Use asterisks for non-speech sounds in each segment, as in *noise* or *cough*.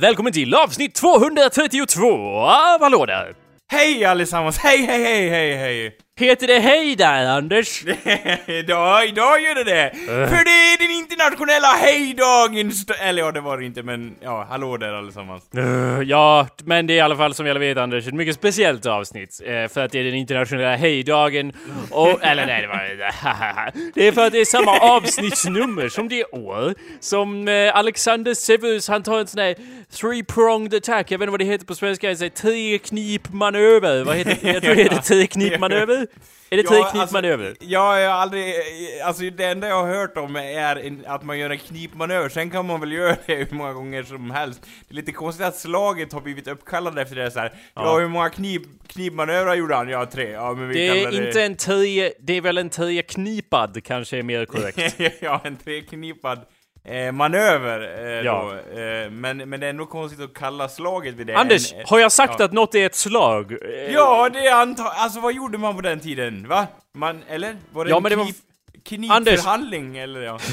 Välkommen till avsnitt 232 av Hallå där! Hej allesammans! Hej, hej, hej, hej, hej! Heter det hej där, Anders? *laughs* idag, idag gör det det! För det är den internationella hejdagen! Eller ja, det var det inte, men ja, hallå där allesammans. Uh, ja, men det är i alla fall som jag vet Anders, ett mycket speciellt avsnitt. eh, för att det är den internationella hejdagen. Och, *laughs* eller nej, det var *laughs* Det är för att det är samma avsnittsnummer som det år som eh, Alexander Severus, han tar en sån här three-pronged attack. Jag vet inte vad det heter på svenska, jag säger tre-knip-manöver. Vad heter det? Jag tror det heter tre-knip-manöver. Är det tre-knip-manöver? Alltså, jag har aldrig, alltså det enda jag har hört om är en, att man gör en knipmanöver, sen kan man väl göra det hur många gånger som helst. Det är lite konstigt att slaget har blivit uppkallat efter det så här. Ja, Ja. hur många knip, knipmanövrar gjorde han? Ja, tre. Ja, men vi Det är inte en tre, det är väl en tre-knipad kanske är mer korrekt. *laughs* ja, en treknipad eh, manöver eh, Ja. då. Eh, men, men det är ändå konstigt att kalla slaget vid det. Anders, en, har jag sagt ja. att något är ett slag? Eh, Ja, det är anta... Alltså vad gjorde man på den tiden? Va? Man, eller? Var det Ja, en men det var- knip, Anders. knipförhandling eller ja? *laughs*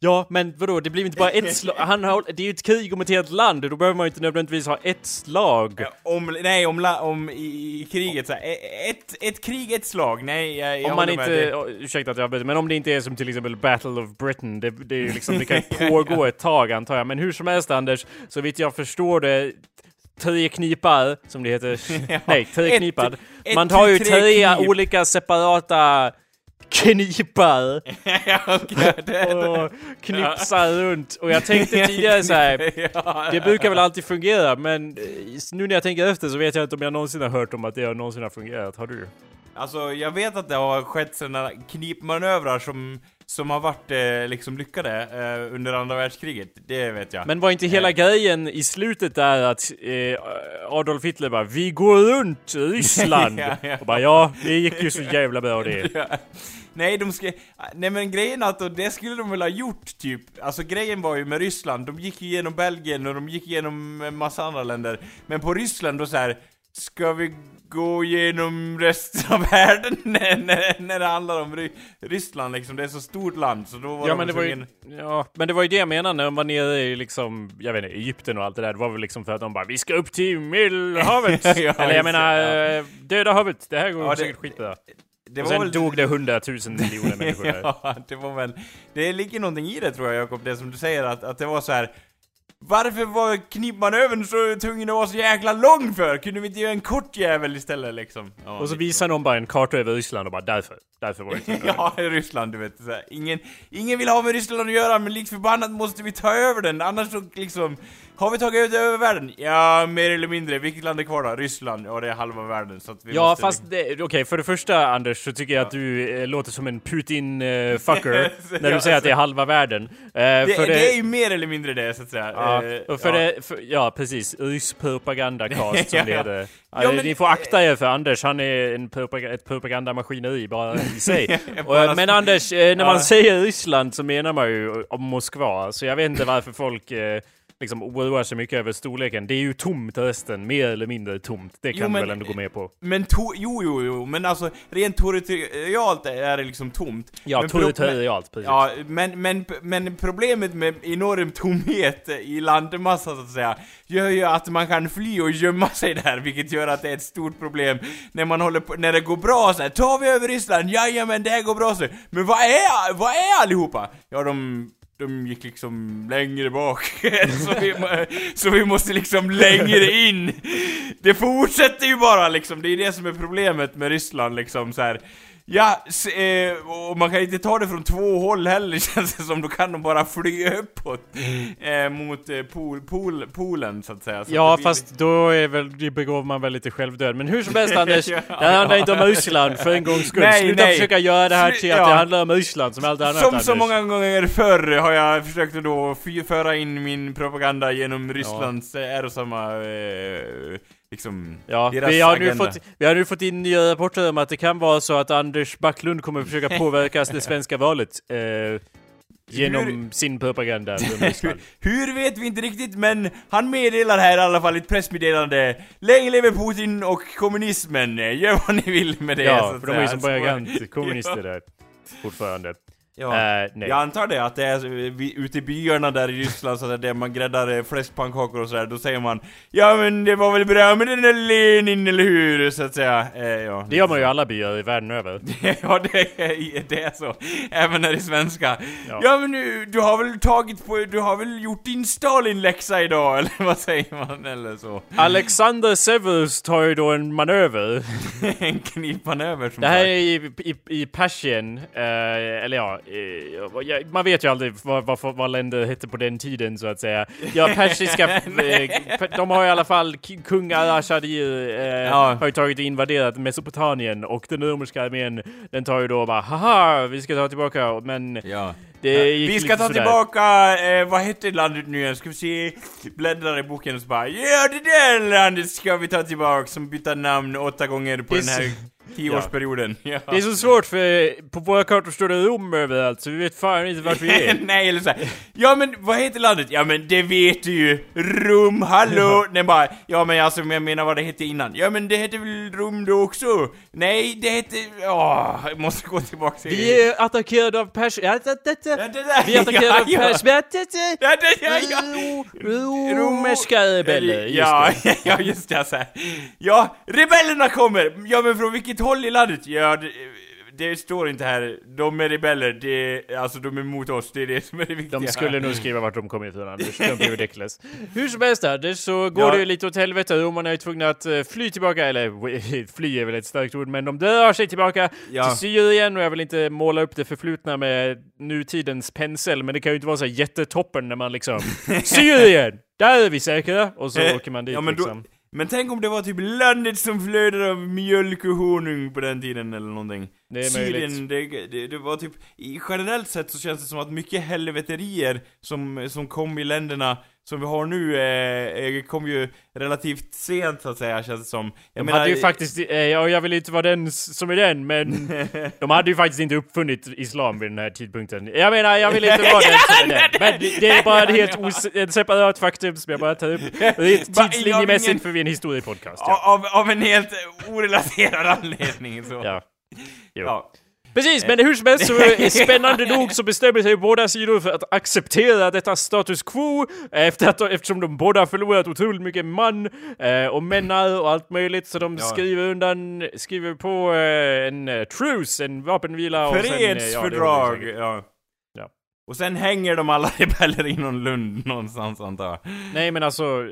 Ja, men vadå, det blir inte bara ett *laughs* slag. Han har, det är ju ett krig om ett helt land, då behöver man ju inte nödvändigtvis ha ett slag. Om, nej, om, la, om i, i kriget så här, e- ett, ett krig, ett slag. Nej, jag, jag Om man med inte, oh, ursäkta att jag avbryter, men om det inte är som till exempel Battle of Britain, det, det är ju liksom, det kan *laughs* pågå ett tag antar jag. Men hur som helst Anders, så vitt jag förstår det, tre knipar, som det heter. *laughs* Nej, tre ett Man tar ju tre olika separata *laughs* *laughs* det, och knipsar runt. Och jag tänkte tidigare så här. *laughs* ja, Det brukar väl alltid fungera, men eh, nu när jag tänker efter så vet jag inte om jag någonsin har hört om att det någonsin har fungerat. Har du? Alltså, jag vet att det har skett sådana knipmanövrar som, som har varit eh, liksom lyckade eh, under andra världskriget. Det vet jag. Men var inte hela grejen i slutet där att eh, Adolf Hitler bara Vi går runt Ryssland! *laughs* Ja, ja. Och bara ja, det gick ju så jävla bra det. *laughs* Ja. Nej, de ska... Nej men grejen är att det skulle de väl ha gjort typ. Alltså grejen var ju med Ryssland, de gick ju igenom Belgien och de gick igenom en massa andra länder. Men på Ryssland då så här. Ska vi gå igenom resten av världen *laughs* när, när, när det handlar om Ry Ryssland liksom? Det är så stort land så då var Ja de men det var ju, ja, men det var ju det jag menade när de var nere i liksom, jag vet inte, Egypten och allt det där. Det var väl liksom för att de bara Vi ska upp till Medelhavet! *laughs* Ja, Eller jag menar, det, eh, Döda havet. Det här går Ja, det- säkert skitbra. Det och sen väl... dog det hundratusen miljoner människor där. *laughs* ja, det var väl... Det ligger någonting i det tror jag Jakob, det som du säger att, att det var så här. Varför var knipmanövern så tvungen att vara så jäkla lång för? Kunde vi inte göra en kort jävel istället liksom? Ja, Och så visar någon bara en karta över Ryssland och bara därför, därför var det *laughs* Ja, Ryssland du vet. Så här. Ingen, ingen vill ha med Ryssland att göra, men likt förbannat måste vi ta över den, annars så liksom... Har vi tagit över världen? Ja, mer eller mindre. Vilket land är kvar då? Ryssland? Ja, det är halva världen, så att vi Ja måste... fast det- okej för det första Anders så tycker jag att du eh, låter som en Putin-fucker *laughs* när du Ja, säger att det är halva världen. Eh, Det, för det är ju mer eller mindre det, så att säga. Ja, Eh, och för ja. det, för, ja precis, rysk propagandacast *laughs* som Ja, det ja. heter. Ja, Ja, men- Ni får akta er för Anders, han är en propaga ett propagandamaskineri bara i *laughs* sig. Bara- men Anders, eh, när Ja. man säger Ryssland så menar man ju om Moskva, så jag vet inte varför folk eh, liksom oroar sig mycket över storleken. Det är ju tomt resten, mer eller mindre tomt. Det Jo, kan du men- väl ändå gå med på? Men to- jo, jo, jo, men alltså rent territorialt är det liksom tomt. Ja, men territorialt, precis. Ja, men, men, men problemet med enorm tomhet i landmassa så att säga, gör ju att man kan fly och gömma sig där, vilket gör att det är ett stort problem när man håller på, när det går bra så här, tar vi över Ryssland? Jajamän, det här går bra så. Men vad är, vad är allihopa? Ja, de de gick liksom längre bak, *laughs* så, vi, så vi måste liksom längre in. Det fortsätter ju bara liksom, det är det som är problemet med Ryssland liksom så här. Ja, s- eh, och man kan inte ta det från två håll heller *laughs* känns det som, då kan de bara flyga uppåt eh, mot eh, pol, pol, polen så att säga. Så Ja, blir fast då är väl, begår man väl lite självdöd. Men hur som helst *laughs* Anders, Ja, det handlar inte om Ryssland för en gångs skull. Nej, Sluta nej. försöka göra det här till att ja. det handlar om Ryssland som allt annat Som Anders. så många gånger förr har jag försökt då föra in min propaganda genom Rysslands ja. ärosamma, eh, liksom, Ja, deras vi har, nu agenda. fått, vi har nu fått in nya rapporter om att det kan vara så att Anders Backlund kommer försöka *laughs* påverka det svenska valet. Eh, genom sin propaganda. *laughs* Hur vet vi inte riktigt, men han meddelar här i alla fall i ett pressmeddelande Länge leve Putin och kommunismen, gör vad ni vill med det så Ja, att för de är ju som Så- propagandkommunister *laughs* där. Fortfarande. Ja. Eh, nej. Jag antar det, att det är vi, ute i byarna där i Ryssland, så där det man gräddar eh, fläskpannkakor och sådär, då säger man Ja men det var väl bra med den där Lenin, eller hur? Så att säga. Eh, ja. Det gör man ju i alla byar i världen över. *laughs* ja, det är, det är så. Även när det är svenska. Ja, Ja. men du, du har väl tagit på, du har väl gjort din Stalin-läxa idag, *laughs* eller vad säger man? Eller så. Alexander Severus tar ju då en manöver. *laughs* en knipmanöver som Det här sagt. är i, i, i Persien, eh, eller ja, man vet ju aldrig vad, vad, vad länder hette på den tiden så att säga. Ja, persiska, *laughs* eh, de har i alla fall, kung Al-Ashadir eh, Ja. har ju tagit och invaderat Mesopotamien och den romerska armén, den tar ju då bara haha, vi ska ta tillbaka, men Ja. gick Vi ska ta sådär. tillbaka, eh, vad hette landet nu igen? Ska vi se, bläddrar i boken och så bara Ja, det där landet ska vi ta tillbaka som bytte namn åtta gånger på är den här tioårsperioden. Ja. Det är så svårt för på våra kartor står det Rom överallt så vi vet fan inte vart vi är. *laughs* Nej, eller så här. Ja men vad heter landet? Ja men det vet du ju! Rum, hallå! Nej bara, ja men alltså jag menar vad det hette innan. Ja men det hette väl Rum då också? Nej, det hette... Åh, jag måste gå tillbaka till... Vi är attackerade av Persien. Ja, det, det, Ja, det. Vi är attackerade av ja, ja. Det, det. Ja, det, ja, ja. Romerska rebeller, just ja, det. *laughs* ja, just det. Ja, rebellerna kommer! Ja, men från vilket håll i landet? Ja, det, det står inte här. De är rebeller, det, alltså de är mot oss, det är det som är det viktiga. De skulle nog skriva vart de kom ifrån Anders, don't be ridiculous. *laughs* Hur som helst Anders, så går Ja. det ju lite åt helvete. Romarna är tvungna att eh, fly tillbaka, eller *laughs* fly är väl ett starkt ord, men de drar sig tillbaka Ja. till Syrien och jag vill inte måla upp det förflutna med nutidens pensel, men det kan ju inte vara så jättetoppen när man liksom *laughs* Syrien! Där är vi säkra! Och så Eh, åker man dit ja, men då- liksom. Men tänk om det var typ landet som flödar av mjölk och honung på den tiden eller någonting. Det är. Syrien, det, det, det var typ, i generellt sett så känns det som att mycket helveterier som, som kom i länderna som vi har nu, eh, eh, kom ju relativt sent så att säga, känns det som. Jag De hade ju faktiskt, eh, ja, jag vill inte vara den som är den, men *laughs* de hade ju faktiskt inte uppfunnit islam vid den här tidpunkten. Jag menar, jag vill inte vara den som är den. *laughs* Men det, är bara ett helt ett separat faktum som jag bara tar upp. *laughs* Tidslinjemässigt ingen- för vi är en historiepodcast. Ja. av, av en helt orelaterad anledning så. ja. Jo. Ja. Precis, men hur som helst så *laughs* spännande nog så bestämmer sig båda sidor för att acceptera detta status quo efter att, eftersom de båda förlorat otroligt mycket man eh, och männar och allt möjligt så de Ja. skriver undan, skriver på eh, en eh, truce, en vapenvila och det Fredsfördrag, ja. Och sen hänger de alla rebeller i någon lund någonstans antar jag. Nej men alltså...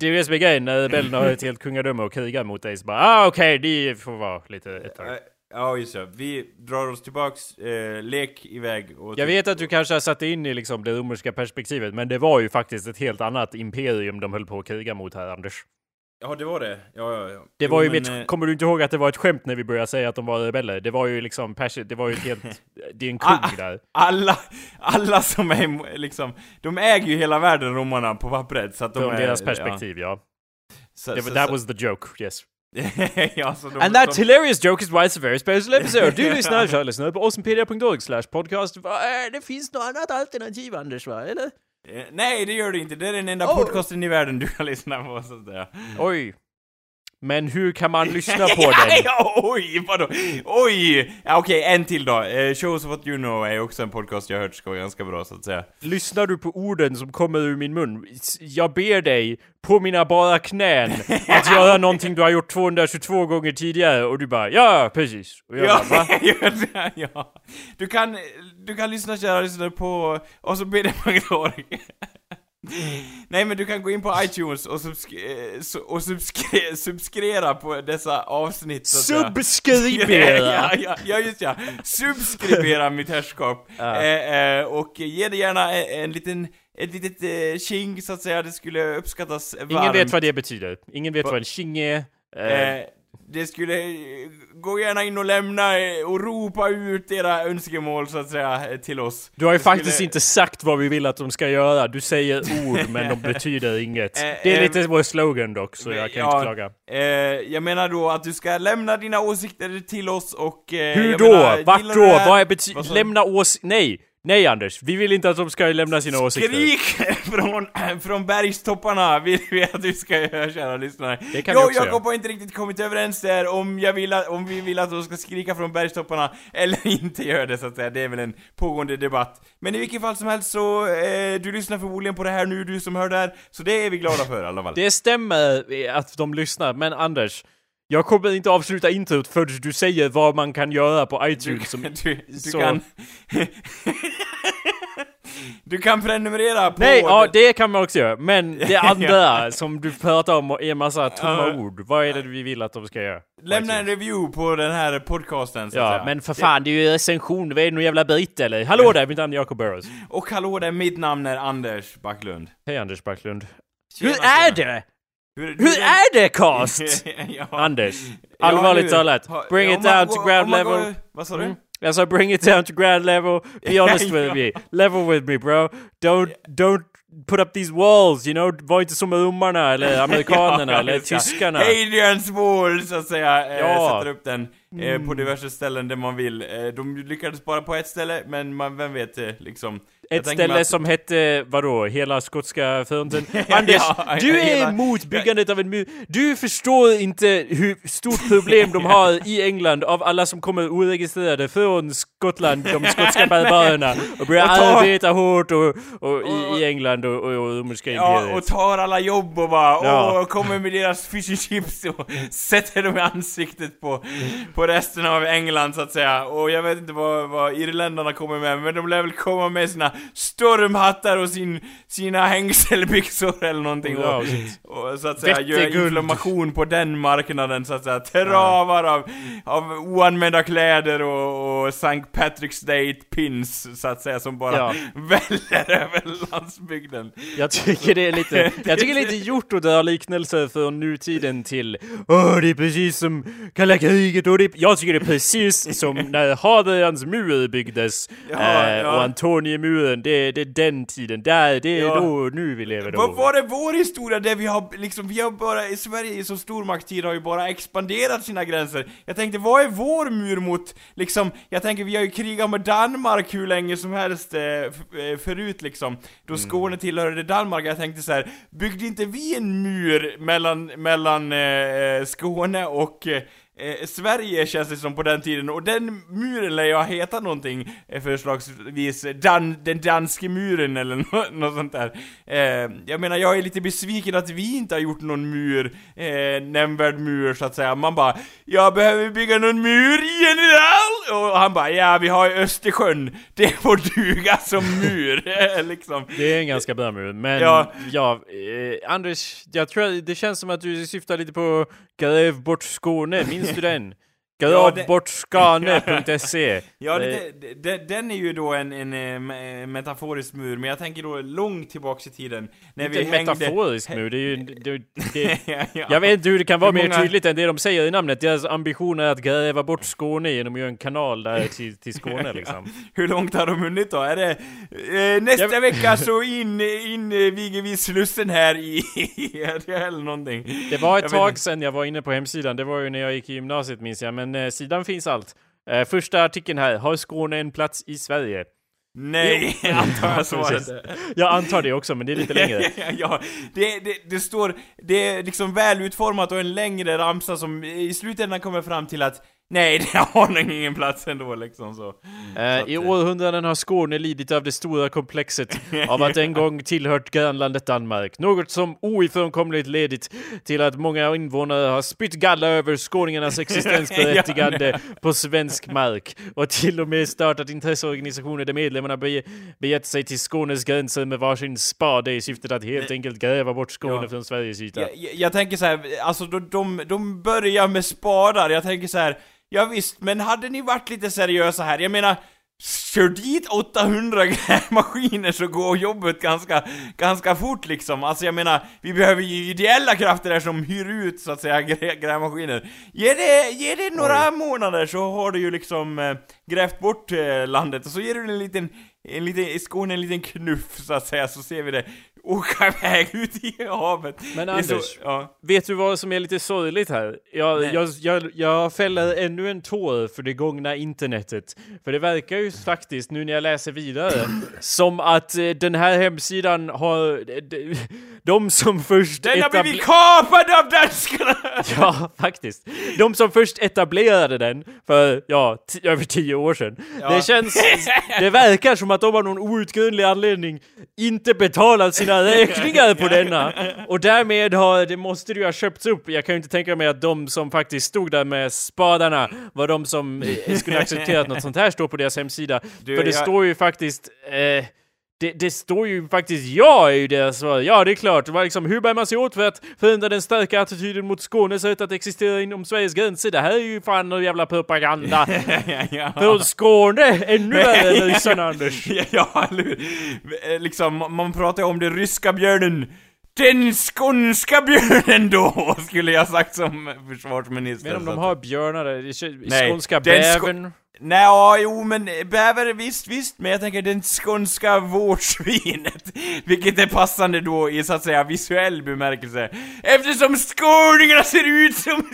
Det är ju det som är grejen när rebellerna har ett helt kungadöme och krigar mot dig så bara ah okej, de får vara lite ett tag. Ja, just det. Vi drar oss tillbaks, eh, lek iväg och... Jag vet att du kanske har satt in i liksom det romerska perspektivet, men det var ju faktiskt ett helt annat imperium de höll på att kriga mot här, Anders. Ja, det var det. Ja, ja, ja. Det Jo, var ju men, mitt, eh, kommer du inte ihåg att det var ett skämt när vi började säga att de var rebeller? Det var ju liksom persi, det var ju ett helt, *laughs* det är en kung där. *laughs* Alla, alla som är liksom, de äger ju hela världen, romarna, på pappret. Så att de Från är, deras perspektiv, ja. Ja. Så, Det, var- that så, was the joke, yes. *laughs* ja, de, And that de, hilarious joke is why it's a very special episode. Du lyssnar, *laughs* kör lyssnar på awesomepedia.org slash podcast. Det finns något annat alternativ, Anders, va? Eller? eh, Nej, det gör det inte. Det är den enda Oh. podcasten i världen du kan lyssna på, så att säga. Oj. Men hur kan man lyssna *laughs* på den? oj, vadå? Oj! Ja, Okej, en till då. Eh, Shows What You Know är också en podcast jag har hört ska vara ganska bra, så att säga. Lyssnar du på orden som kommer ur min mun? Jag ber dig, på mina bara knän, att *laughs* göra någonting du har gjort 222 gånger tidigare och du bara ja, precis. Och jag Ja, bara, va? *laughs* ja. Du kan, du kan lyssna kära lyssnare på, och så bd.org. Nej men du kan gå in på iTunes och, subsk- eh, och subsk- *laughs* subskrera på dessa avsnitt så. Subskribera! *laughs* ja, ja, ja, just ja. Subskribera mitt herrskap. *laughs* Ja. Eh, eh, och ge det gärna en, en liten, ett litet eh, tjing så att säga, det skulle uppskattas varmt. Ingen vet vad det betyder. Ingen vet Va- vad en tjing är. Eh, Eh, det skulle, eh, gå gärna in och lämna eh, och ropa ut era önskemål så att säga eh, till oss. du har ju det faktiskt skulle- inte sagt vad vi vill att de ska göra. Du säger ord men de *laughs* betyder inget. Det är lite vår slogan dock, så jag kan ja, inte klaga. Eh, jag menar då att du ska lämna dina åsikter till oss och... Eh, Hur då? menar, Vart då? Vad är du? Lämna ås... Nej! Nej Anders, vi vill inte att de ska lämna sina åsikter. Skrik *laughs* från, från bergstopparna vill vi att vi ska göra, kära lyssnare. Det kan vi jag också göra. Jakob har inte riktigt kommit överens där om, jag vill att, om vi vill att de ska skrika från bergstopparna eller *laughs* inte gör det så att säga. Det är väl en pågående debatt. Men i vilket fall som helst så, eh, du lyssnar förmodligen på det här nu, du som hör det här. Så det är vi glada för i alla fall. *laughs* Det stämmer eh, att de lyssnar, men Anders, jag kommer inte avsluta introt förrän du säger vad man kan göra på iTunes. Som, Du, du så- kan... du kan prenumerera på... Nej, ja det- kan man också göra. Men det *laughs* andra som du pratar om är en massa tomma Ja. ord. Vad är det vi vill att de ska göra? Lämna en review på den här podcasten så Ja, säga. men för fan, det är ju recension. Vad är det, någon jävla britt eller? Hallå där, mitt namn är Jacob Burrows. Och hallå där, mitt namn är Anders Backlund. Hej Anders Backlund. Tjena, Hur är det? Hur, Hur är det cast? *laughs* ja. Anders, Ja, allvarligt nu- talat. Bring om it man down to ground level. går- Vad sa du? Mm. Jag sa bring it down to ground level. Be honest with me. Level with me bro. Don't, don't put up these walls, you know. Var inte som romarna eller *laughs* amerikanerna Ja, eller tyskarna. Adrians wall, så att säga, eh, Ja. sätter upp den eh, på diverse ställen där man vill. Eh, de lyckades bara på ett ställe, men man, vem vet eh, liksom. Ett ställe att- som hette, vadå, hela skotska fronten? *laughs* Anders, Ja, du är hela- emot byggandet av en mur. Du förstår inte hur stort problem de har *laughs* i England av alla som kommer oregistrerade från Skottland, de skotska barbarerna, och börjar *laughs* Och ta- arbeta hårt och, och i, i England och, och, och romerska Ja, imperiet. och tar alla jobb och bara Ja. åh, kommer med deras fish and chips och sätter dem i ansiktet på, på resten av England så att säga. Och jag vet inte vad, vad irländarna kommer med, men de lär väl komma med sina stormhattar och sin, sina hängselbyxor *laughs* eller någonting. Ja, och, och och så att säga göra inflammation på den marknaden så att säga. Travar av, av oanvända kläder och, och St. Patrick's Day pins så att säga som bara Ja. *laughs* väller över landsbygden. Jag tycker det är lite, jag tycker det är lite *laughs* gjort att dra liknelser från nutiden till Åh, det är precis som kalla kriget och det, jag tycker det är precis *laughs* som när Hadrians mur byggdes Ja, eh, ja. och Antoniemuren, det, det är den tiden, där, det är Ja. då, nu vi lever då. Vad var det vår historia där vi har liksom, vi har bara, i Sverige så stormaktstid har ju bara expanderat sina gränser. Jag tänkte, vad är vår mur mot, liksom, jag tänker vi har ju krigat med Danmark hur länge som helst eh, eh, förut liksom. Då Skåne tillhörde Danmark, jag tänkte så här, byggde inte vi en mur mellan, mellan eh, Skåne och eh, Eh, Sverige känns det som på den tiden, och den muren lär ju ha hetat någonting eh, förslagsvis Dan, den danske muren eller nå- något sånt där. Eh, jag menar, jag är lite besviken att vi inte har gjort någon mur, eh, nämnvärd mur så att säga. Man bara 'Jag behöver bygga någon mur, general!' Och han bara 'Ja, vi har Östersjön, det får duga som mur' *laughs* Eh, liksom. Det är en ganska bra mur, men Ja. ja, eh, Anders, jag tror det känns som att du syftar lite på Gräv bort Skåne, minns du den? Ja, det- Gravbortskane.se Ja, *laughs* Eh, det, det, det, den är ju då en, en, eh, me- metaforisk mur, men jag tänker då långt tillbaks i tiden. När Inte en metaforisk mur, det är ju... *laughs* Det, *laughs* ja, ja. jag vet inte hur det kan vara Hur mer många- tydligt än det de säger i namnet. Deras ambition är att gräva bort Skåne genom att göra en kanal där till, till Skåne liksom. Hur långt har de hunnit då? Är det eh, nästa Jag- vecka så in, in eh, vi Slussen här i, eller någonting. Det var ett Jag tag sedan jag var inne på hemsidan, det var ju när jag gick i gymnasiet minns jag, men eh, sidan finns allt. Eh, första artikeln här, har Skåne en plats i Sverige? Nej, Jo. antar *laughs* jag svaret. Jag antar det också, men det är lite längre. *laughs* ja, det, det, det står, det är liksom väl utformat och en längre ramsa som i slutändan kommer fram till att nej, *laughs* det har nog ingen plats ändå liksom så. Eh, att, I eh, århundraden har Skåne lidit av det stora komplexet *laughs* av att en gång tillhört grannlandet Danmark. Något som oifrånkomligt ledit till att många invånare har spytt galla över skåningarnas *laughs* existensberättigande på svensk mark och till och med startat intresseorganisationer där medlemmarna be begett sig till Skånes gränser med varsin spade i syftet att helt enkelt gräva bort Skåne Ja. från Sveriges yta. Jag, jag, jag tänker så här, alltså de, de, de börjar med spadar, jag tänker så här. Ja, visst, men hade ni varit lite seriösa här? Jag menar, kör dit 800 grävmaskiner *laughs* så går jobbet ganska, ganska fort liksom. Alltså jag menar, vi behöver ju ideella krafter där som hyr ut så att säga *laughs* grä, grävmaskiner. Ge det, ge det några månader så har du ju liksom eh, grävt bort eh, landet och så ger du en liten en liten, i Skåne en liten knuff så att säga, så ser vi det. Åka iväg ut i havet. Men är så- Anders, ja. vet du vad som är lite sorgligt här? Jag, Nej. jag, jag, jag fäller ännu en tår för det gångna internetet. För det verkar ju faktiskt, nu när jag läser vidare, *coughs* som att eh, den här hemsidan har... de- de, som först Den har blivit kapad av danskarna! *laughs* Ja, faktiskt. De som först etablerade den för, ja, över tio år sedan. Det känns, *laughs* det verkar som att de av någon outgrundlig anledning inte betalat sina räkningar på denna. Och därmed har, det måste det ju ha köpts upp. Jag kan ju inte tänka mig att de som faktiskt stod där med spadarna var de som eh, skulle acceptera att något sånt här står på deras hemsida. Du, för det jag- står ju faktiskt, eh, det, det står ju faktiskt ja i deras svar. Ja, det är klart. Det var liksom, hur bär man sig åt för att förändra den starka attityden mot Skånes rätt att existera inom Sveriges gränser? Det här är ju fan någon jävla propaganda. ja, *laughs* ja. För Skåne, ännu värre ryssarna, *laughs* Anders. Ja, eller Liksom, man pratar om den ryska björnen. Den skånska björnen då, *laughs* skulle jag sagt som försvarsminister. Men om de har björnar, där, skånska bävern. Nej, ja, jo men bäver visst, visst, men jag tänker den skånska vårdsvinet, *laughs* vilket är passande då i så att säga visuell bemärkelse, eftersom skåningarna ser ut som *laughs*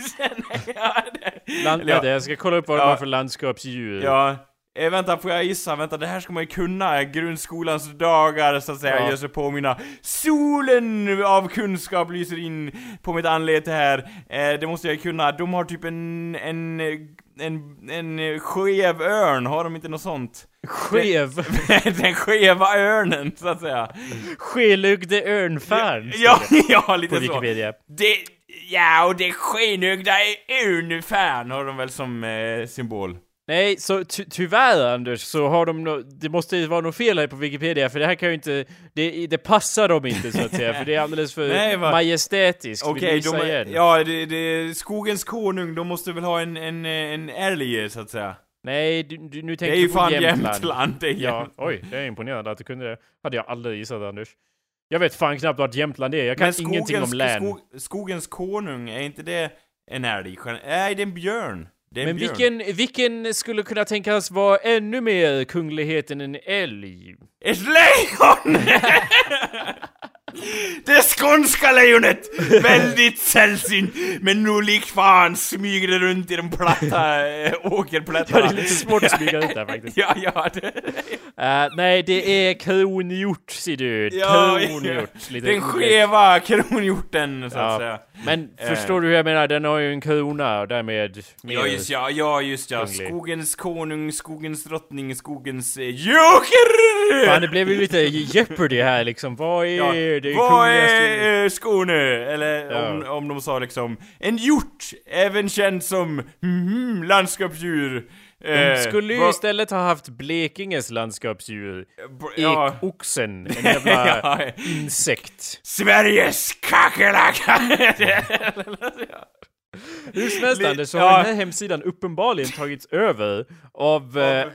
ja, det, Land, eller ja, vänta, jag ska kolla upp vad de Ja. har för landskapsdjur. ja. Eh, vänta, får jag gissa? Vänta, det här ska man ju kunna. Grundskolans dagar, så att säga, Ja. gör sig påminna. Solen av kunskap lyser in på mitt anlete här. Eh, det måste jag kunna. De har typ en, en, en, en skev örn, har de inte något sånt? Skev. *laughs* Den skeva örnen, så att säga. Skelögde örnfärn. Ja, *laughs* ja, På lite så. Wikipedia. Det, ja, och det skenögda örnfärn har de väl som eh, symbol. Nej, så ty tyvärr Anders, så har de no Det måste ju vara något fel här på Wikipedia, för det här kan ju inte... Det, det passar dem inte så att säga, för det är alldeles för Nej, va? majestätiskt. Okej, gissa de är, ja, det, det, skogens konung, de måste väl ha en, en, en älg, så att säga. Nej, du, du, nu Det tänker är ju du på fan Jämtland. Jämtland, det är Ja, Jämtland. oj, det är imponerande att du kunde det. Hade jag aldrig gissat Anders. Jag vet fan knappt vart Jämtland är, jag kan Men ingenting om län. skog, skogens konung, är inte det en älg? Nej, det är en björn. Men björn. vilken, vilken skulle kunna tänkas vara ännu mer kunglighet än en älg? Ett lejon! det skånska lejonet! Väldigt sällsynt, men nog lik fan smyger det runt i de platta äh, åkerplättarna. Ja, det är lite svårt att smyga ut där faktiskt. Ja, ja, det, Eh, nej, det är kronhjort, ser du. ja, Kronhjort. Lite den skeva kronhjorten, så att Ja. säga. Men Eh. förstår du hur jag menar? Den har ju en krona och därmed. Ja just ja, ja just ja. kunglig. Skogens konung, skogens drottning, skogens eh, joker! Fan, det blev ju lite Jeopardy här liksom. Vad är Ja, det vad är eh, Skåne? Eller Ja. om, om de sa liksom En hjort, även känd som mhm, landskapsdjur. De Eh, skulle ju istället ha haft Blekinges landskapsdjur. ja. Ekoxen, en *laughs* jävla ja, insekt. Sveriges kackerlacka! *laughs* Hur som helst Anders, så ja. har den här hemsidan uppenbarligen tagits över av, eh, eh,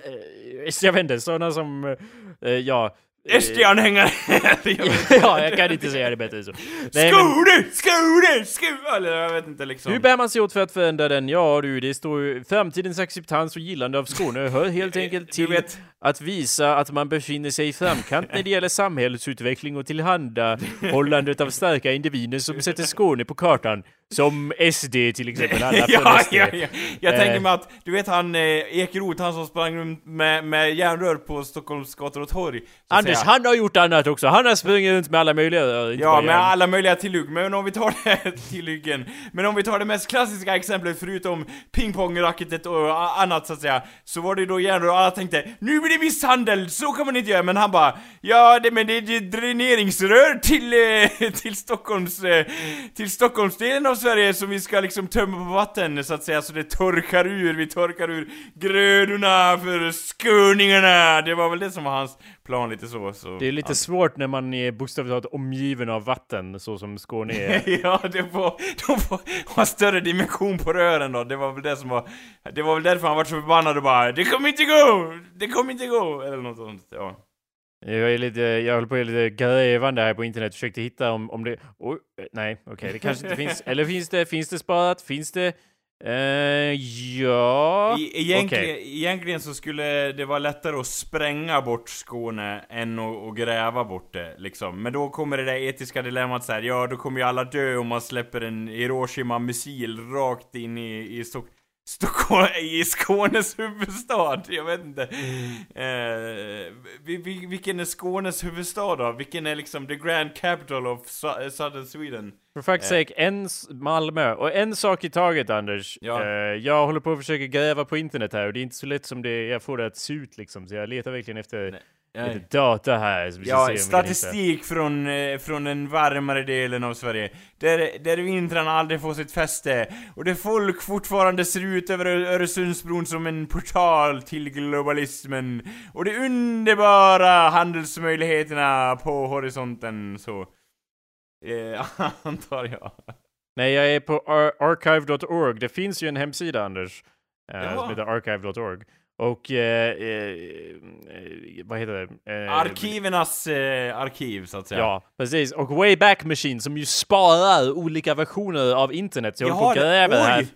jag vet inte, sådana som, eh, ja... eh, SD-anhängare! *laughs* ja, jag kan inte säga det bättre än så. Men, Skåne! Skåne! Eller jag vet inte liksom. hur bär man sig åt för att förändra den? Ja du, det står ju framtidens acceptans och gillande av Skåne hör helt enkelt till vet- att visa att man befinner sig i framkant när det gäller samhällsutveckling och tillhandahållandet av starka individer som sätter Skåne på kartan. Som SD till exempel, alla *laughs* från ja, SD. ja, ja. Jag Eh. tänker mig att, du vet han eh, Ekeroth, han som sprang runt med, med järnrör på Stockholms gator och torg. Anders, säga. han har gjort annat också. Han har sprungit runt med alla möjliga... inte Ja, med järn. alla möjliga tillhygg, men om vi tar det *laughs* tillhyggen Men om vi tar det mest klassiska exemplet förutom pingpongracketet och annat så att säga Så var det då järnrör och alla tänkte Nu blir det misshandel, så kan man inte göra Men han bara Ja, det, men det är det är dräneringsrör till, eh, *laughs* till Stockholms, eh, till Stockholmsdelen av Sverige som vi ska liksom tömma på vatten så att säga Så det torkar ur, vi torkar ur grödorna för skåningarna Det var väl det som var hans plan lite så, så. Det är lite svårt när man är bokstavligt talat omgiven av vatten, så som Skåne är. *laughs* Ja, det får, de får ha större dimension på rören då, det var väl det som var Det var väl därför han var så förbannad och bara 'Det kommer inte gå! Det kommer inte gå!' Eller något sånt, ja Jag är lite, jag håller på lite grävande här på internet, försökte hitta om, om det... Oj, nej, okej, det kanske inte finns. *laughs* Eller finns det, finns det sparat? Finns det Eh, ja... I, egentligen, Okej. egentligen så skulle det vara lättare att spränga bort Skåne än att, att gräva bort det, liksom. Men då kommer det där etiska dilemmat så här, ja då kommer ju alla dö om man släpper en Hiroshima-missil rakt in i, i Stock Stockholm, i Skånes huvudstad, jag vet inte. Eh, vi, vi, vilken är Skånes huvudstad då? Vilken är liksom the grand capital of Su- Southern Sweden? For fuck's sake, en Malmö. Och en sak i taget Anders. Ja. Eh, jag håller på att försöka gräva på internet här och det är inte så lätt som det jag får det att se ut liksom. Så jag letar verkligen efter lite data här. Så vi ska se Ja, hitta. statistik från, eh, från den varmare delen av Sverige. Där, där vintrarna aldrig får sitt fäste. Och där folk fortfarande ser ut över Öresundsbron som en portal till globalismen. Och de underbara handelsmöjligheterna på horisonten, så... Eh, *laughs* antar jag. Nej, jag är på ar- archive.org. Det finns ju en hemsida Anders. eh, som heter archive.org. Och eh, eh, eh, vad heter det? Eh, Arkivernas eh, arkiv, så att säga. Ja, precis. Och Wayback Machine som ju sparar olika versioner av internet. Så jag håller på att det- gräva här.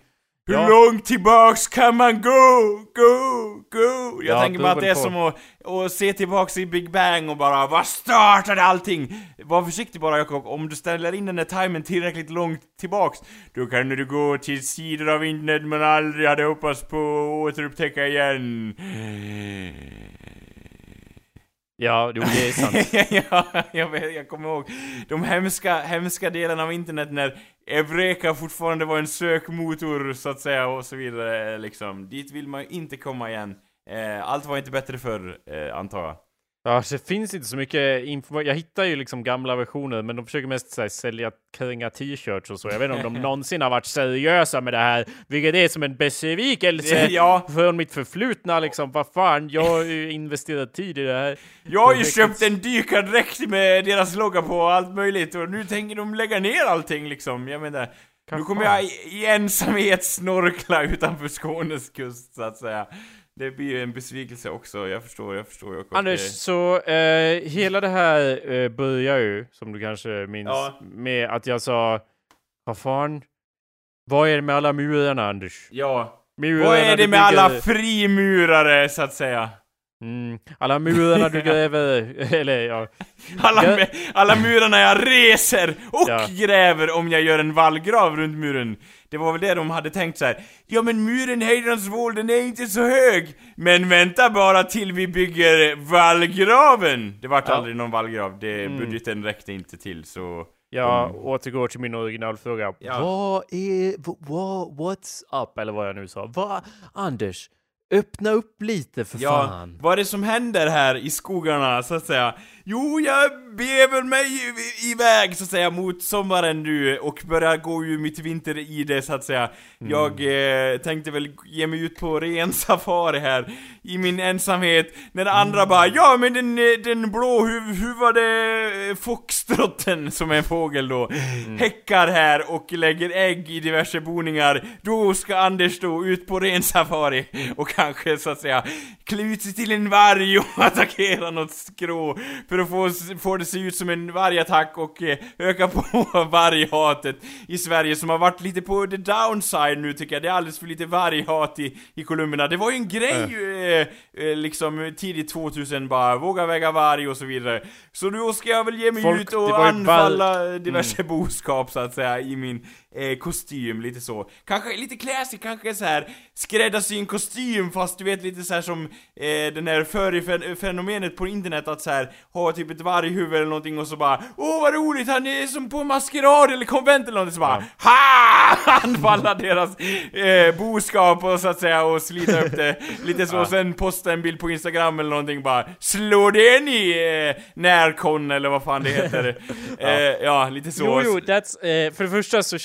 Hur Ja. långt tillbaks kan man gå? Go, go! Jag Ja, tänker bara att det är som att, att se tillbaks i Big Bang och bara Vad startade allting? Var försiktig bara Jakob, om du ställer in den där timern tillräckligt långt tillbaks Då kan du gå till sidor av internet man aldrig hade hoppats på att återupptäcka igen Ja, jo, det är sant. *laughs* ja, jag, vet, jag kommer ihåg de hemska, hemska delarna av internet när Eureka fortfarande var en sökmotor så att säga och så vidare liksom. Dit vill man ju inte komma igen. Eh, allt var inte bättre förr, eh, antar jag. Ja, det finns inte så mycket information. Jag hittar ju liksom gamla versioner, men de försöker mest så här, sälja kränga t-shirts och så. Jag vet inte om de *laughs* någonsin har varit seriösa med det här, vilket är som en besvikelse *laughs* Ja. från mitt förflutna liksom. Vad fan, jag har ju investerat tid i det här. Jag har ju köpt en dykardräkt med deras logga på och allt möjligt och nu tänker de lägga ner allting liksom. Jag menar, nu kommer jag i ensamhet snorkla utanför Skånes kust så att säga. Det blir ju en besvikelse också, jag förstår, jag förstår Jakob. Anders, Det- så eh, hela det här eh, börjar ju, som du kanske minns, Ja. med att jag sa Vad fan? Vad är det med alla murarna, Anders? Ja. Murarna Vad är det med alla frimurare, så att säga? Mm, alla murarna du *laughs* gräver, *laughs* eller ja. Alla, alla murarna jag reser och Ja. gräver om jag gör en vallgrav runt muren. Det var väl det de hade tänkt så här. Ja men muren Hejdans våld, den är inte så hög. Men vänta bara till vi bygger vallgraven. Det vart Ja. aldrig någon vallgrav, det, Mm. budgeten räckte inte till så... Jag återgår till min originalfråga. Ja. Vad är, vad, what's up? Eller vad jag nu sa. Vad, Anders, öppna upp lite för Ja, fan. vad är det som händer här i skogarna, så att säga? Jo, jag bever mig i- iväg, så att säga, mot sommaren nu och börjar gå ur mitt vinteride, så att säga. Jag eh, tänkte väl ge mig ut på ren safari här, i min ensamhet, när andra bara Ja, men den, eh, den blåhuvade eh, foxtrotten, som är en fågel då, häckar här och lägger ägg i diverse boningar. Då ska Anders då ut på ren safari och kanske, så att säga, klä ut sig till en varg och *laughs* attackera något skrå för att få, få det se ut som en vargattack och eh, öka på *laughs* varghatet i Sverige som har varit lite på the downside nu tycker jag. Det är alldeles för lite varghat i, i kolumnerna. Det var ju en grej eh, eh, liksom tidigt 2000 bara, våga väga varg och så vidare. Så då ska jag väl ge mig Folk- ut och Mm. anfalla diverse boskap så att säga i min eh, kostym, lite så. Kanske lite classy, kanske så här skräddarsy en kostym fast du vet lite så här som eh, den här fenomenet på internet att så här ha typ ett varghuvud eller någonting och så bara Åh vad roligt, han är som på en maskerad eller konvent eller någonting. Så bara HA! *laughs* Anfalla deras eh, boskap och så att säga och slita upp det. Lite så. Och sen posta en bild på instagram eller någonting bara Slå det ni eh, närkon eller vad fan det heter. *laughs* Eh, ja. lite så. Jo, jo, that's, eh, för det första så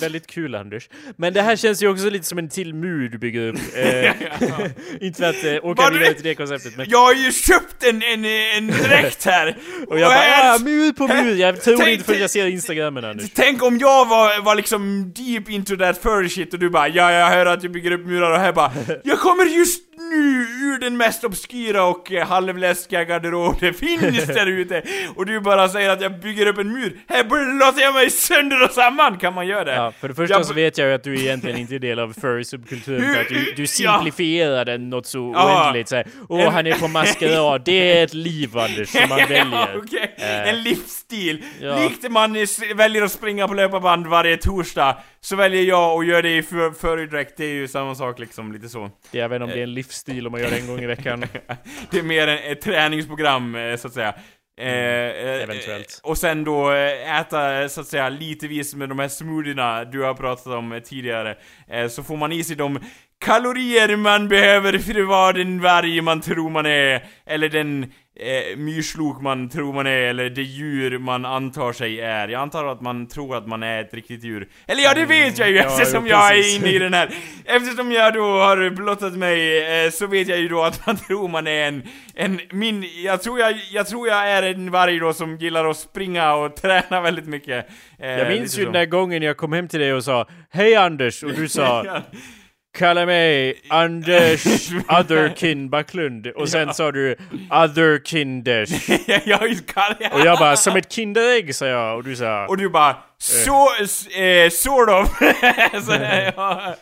väldigt kul Anders. Men det här känns ju också lite som en till mur du bygger upp. *laughs* Eh, inte för att eh, åka vidare till det konceptet, men... Jag har ju köpt en, en, en dräkt här! *laughs* Och jag bara, ah, mur på mur! Jag tror Tänk- inte förrän jag ser instagrammen Anders. Tänk om jag var, var liksom deep into that furry shit och du bara ja, jag hör att du bygger upp murar och här bara *laughs* Jag kommer just nu du den mest obskyra och eh, halvläskiga garderob det finns där ute? Och du bara säger att jag bygger upp en mur. Här blottar jag mig sönder och samman! Kan man göra det? Ja, för det första Jag- så vet jag ju att du egentligen inte är del av furry-subkulturen för att du, du Ja. simplifierar den något så Ja. oändligt såhär. Åh, han är på maskerad. Det är ett liv, Anders, som man *laughs* ja, väljer. okej. Eh. En livsstil. Ja. Likt man väljer att springa på löparband varje torsdag, så väljer jag att göra det i för- förudräkt. Det är ju samma sak liksom, lite så. Det, jag vet inte om det är en livsstil om man gör det en gång i veckan. *laughs* Det är mer en, ett träningsprogram, eh, så att säga. Eh, eh, eventuellt. eh, Och sen då äta, så att säga, litevis med de här smoothierna du har pratat om tidigare. Så får man i sig de kalorier man behöver för att vara den varg man tror man är. Eller den eh, myrslok man tror man är, eller det djur man antar sig är. Jag antar att man tror att man är ett riktigt djur. Eller ja, det vet jag ju Ja, eftersom jo, jag är inne i den här. Eftersom jag då har blottat mig, eh, så vet jag ju då att man tror man är en, en min, jag tror jag, jag tror jag är en varg då som gillar att springa och *laughs* träna väldigt mycket. Eh, Jag minns ju den där gången jag kom hem till dig och sa Hej Anders! Och du sa *laughs* Ja. Kalla mig Anders *laughs* Otherkin Backlund. Och sen sa du Otherkinders. *laughs* Och jag bara, som ett Kinderägg sa jag. Och du sa, Och du bara, så, eh, sort of. *laughs* så, ja.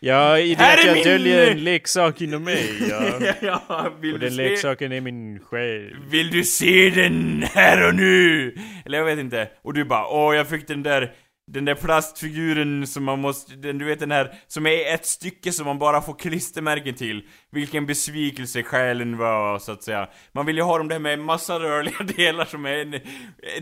ja, i det Här att jag min- döljer en leksak inom mig. Ja. ja, Och den se? leksaken är min själ. Vill du se den här och nu? Eller jag vet inte. Och du bara, åh jag fick den där den där plastfiguren som man måste, den, du vet den här, som är ett stycke som man bara får klistermärken till. Vilken besvikelse själen var, så att säga. Man vill ju ha dem där med massa rörliga *laughs* delar som är en, ett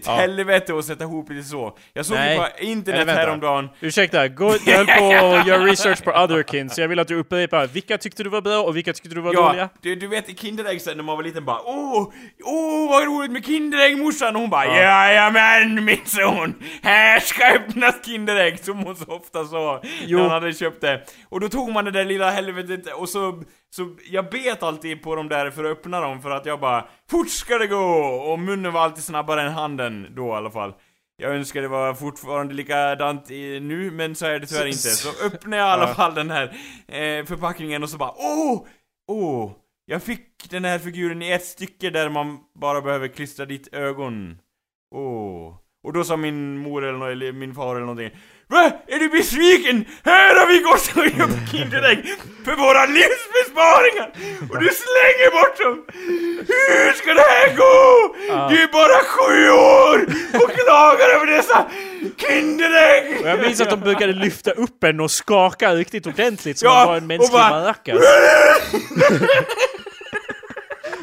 Ja. helvete att sätta ihop lite så. Jag såg Nej. ju på internet vänta. häromdagen. Ursäkta, gå, *laughs* jag höll på att göra research på Otherkin, så jag vill att du upprepar vilka tyckte du var bra och vilka tyckte du var dåliga? Ja, du, du vet i Kinderägg sen när man var liten bara Åh, åh vad roligt med Kinderägg morsan! Och hon bara Ja. Jajamän min son! Här ska öppnas Kinderägg! Som hon så ofta sa Jo. när hon hade köpt det. Och då tog man det där lilla helvetet och så, så jag bet alltid på dem där för att öppna dem för att jag bara Fort ska det gå! Och munnen var alltid snabbare än handen då i alla fall. Jag önskar det var fortfarande likadant i, nu, men så är det tyvärr inte. Så *laughs* öppnade jag i alla fall den här eh, förpackningen och så bara Åh! Åh! Jag fick den här figuren i ett stycke där man bara behöver klistra dit ögon. Åh. Och då sa min mor eller, eller min far eller någonting Va? Är du besviken? Här har vi gått och köpt *laughs* Kinderägg för våra livsbesparingar! Och du slänger bort dem! Hur ska det här gå? Ja. Du är bara sju år och klagar över dessa Kinderägg! Och jag minns att de brukade lyfta upp en och skaka riktigt ordentligt som Ja, man var en mänsklig bara- maracas. *laughs*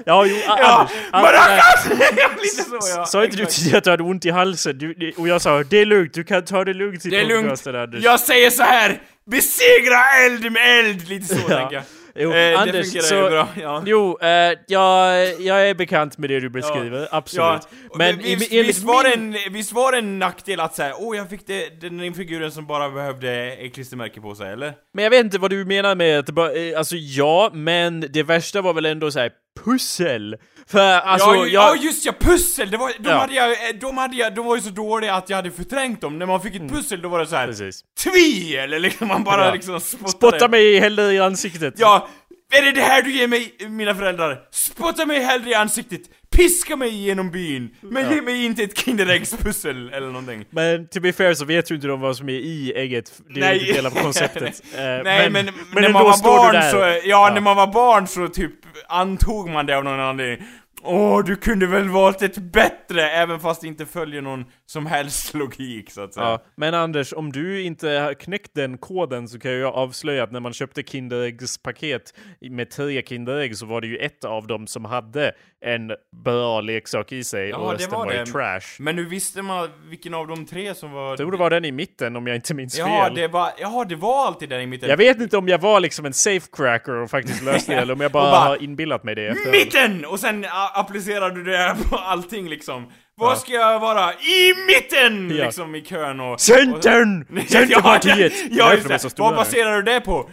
Ja, jo, Ja, Anders. Maracas! *laughs* Lite så ja. Sa inte du tidigare att du hade ont i halsen? Du, och jag sa det är lugnt, du kan ta det lugnt i Det är lugnt. Anders. Jag säger så här. Besegra eld med eld! Lite så Ja. tänker jag. Jo, Eh, det Anders, fungerar så, ju bra, ja. Jo, eh, jag, jag är bekant med det du beskriver, absolut. Ja, Men men i- visst, visst, var det min- en, visst var det en nackdel att säga åh jag fick det, den figuren som bara behövde ett klistermärke på sig, eller? Men jag vet inte vad du menar med att det bara, eh, alltså ja, men det värsta var väl ändå såhär pussel. För alltså, ja, jag... ja just ja, pussel! Det var, de, Ja. hade jag, eh, de, hade jag, de var ju så dåliga att jag hade förträngt dem. När man fick ett pussel då var det så här. Precis. Tvi! Eller *laughs* liksom man bara Ja. liksom spottade. Spotta mig hellre i ansiktet. Ja, är det det här du ger mig, mina föräldrar? Spotta mig hellre i ansiktet, piska mig genom byn, men Ja. ge mig inte ett Kinderäggspussel *laughs* eller någonting. Men to be fair så vet ju inte de vad som är i ägget. Det är Nej. inte del av konceptet. *laughs* Eh, Nej men, när ändå man var barn så, ja, Ja. när man var barn så typ antog man det av någon anledning. Åh, du kunde väl valt ett bättre, även fast det inte följer någon som helst logik så att säga. Ja, men Anders, om du inte har knäckt den koden så kan jag avslöja att när man köpte Kinderäggspaket med tre Kinderägg så var det ju ett av dem som hade en bra leksak i sig Ja, och det resten var var, ju det. trash. Men nu visste man vilken av de tre som var... Jag tror det var den i mitten om jag inte minns Ja, fel. det var, ja, det var alltid där i mitten. Jag vet inte om jag var liksom en safecracker och faktiskt löste *laughs* det eller om jag bara, bara, har inbillat mig det efter Mitten! Och sen applicerar du det på allting liksom. Vad ska jag vara? I mitten! Ja. Liksom i kön och... Centern! *laughs* Centerpartiet! Ja, just det. Vad baserar du det på?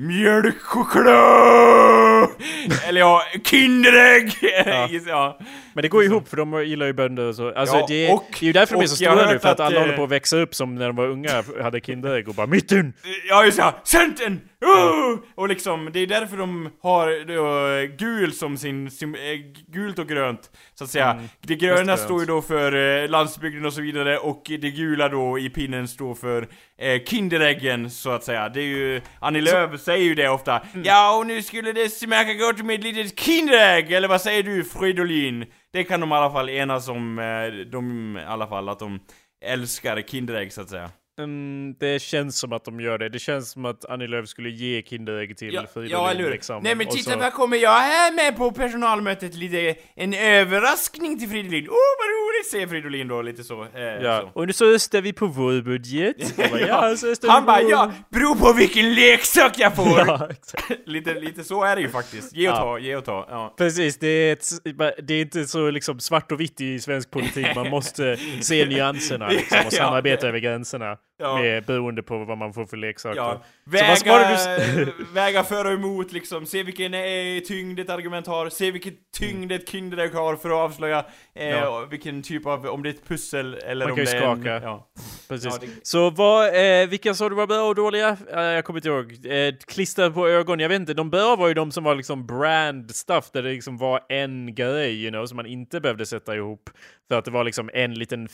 Mjölkchoklad! *laughs* Eller ja, Kinderägg! Ja. *laughs* ja. Men det går ihop för de gillar ju bönder och så. Alltså Ja, det, och- det är ju därför de är så stora nu, för att alla eh, håller på att växa upp som när de var unga hade Kinderägg och bara mitten! Ja just ja, Centern! oh! Och liksom, det är därför de har då, gul som sin, sim, eh, gult och grönt, så att säga. Mm, Det gröna står ju då för eh, landsbygden och så vidare, och det gula då i pinnen står för eh, Kinderäggen, så att säga. Det är ju, Annie Lööf säger ju det ofta. Mm. Ja, och nu skulle det märka gå till mitt litet Kinderägg, eller vad säger du Fridolin? Det kan de i alla fall enas om, eh, de, i alla fall, att de älskar Kinderägg så att säga. Mm, det känns som att de gör det. Det känns som att Annie Lööf skulle ge Kinderägg till Ja, Fridolin. ja eller hur? liksom. Nej men titta så- vad kommer jag här med på personalmötet? Lite, en överraskning till Fridolin. Oh, vad roligt säger Fridolin då, lite så. Eh, Ja, så. och nu så östar vi på vår budget. *laughs* Bara, ja, Han bara ja, beror på vilken leksak jag får! Ja, *laughs* lite, lite så är det ju faktiskt. Ge och ta, ge och ta. Precis, det är, ett, det är inte så liksom svart och vitt i svensk politik. Man måste se *laughs* nyanserna liksom, och samarbeta över gränserna. Ja. Med, beroende på vad man får för leksaker. Ja, väga, *laughs* väga för och emot liksom, se vilken eh, tyngd ett argument har, se vilken tyngd ett Kinderägg har för att avslöja eh, Ja. vilken typ av, om det är ett pussel eller Man om kan ju det är en, skaka. ja. Precis. Det- Så vad, eh, vilka sa du var bra och dåliga? Eh, jag kommer inte ihåg. Eh, klister på ögon, jag vet inte. De bra var ju de som var liksom brand stuff, där det liksom var en grej, you know, som man inte behövde sätta ihop. För att det var liksom en liten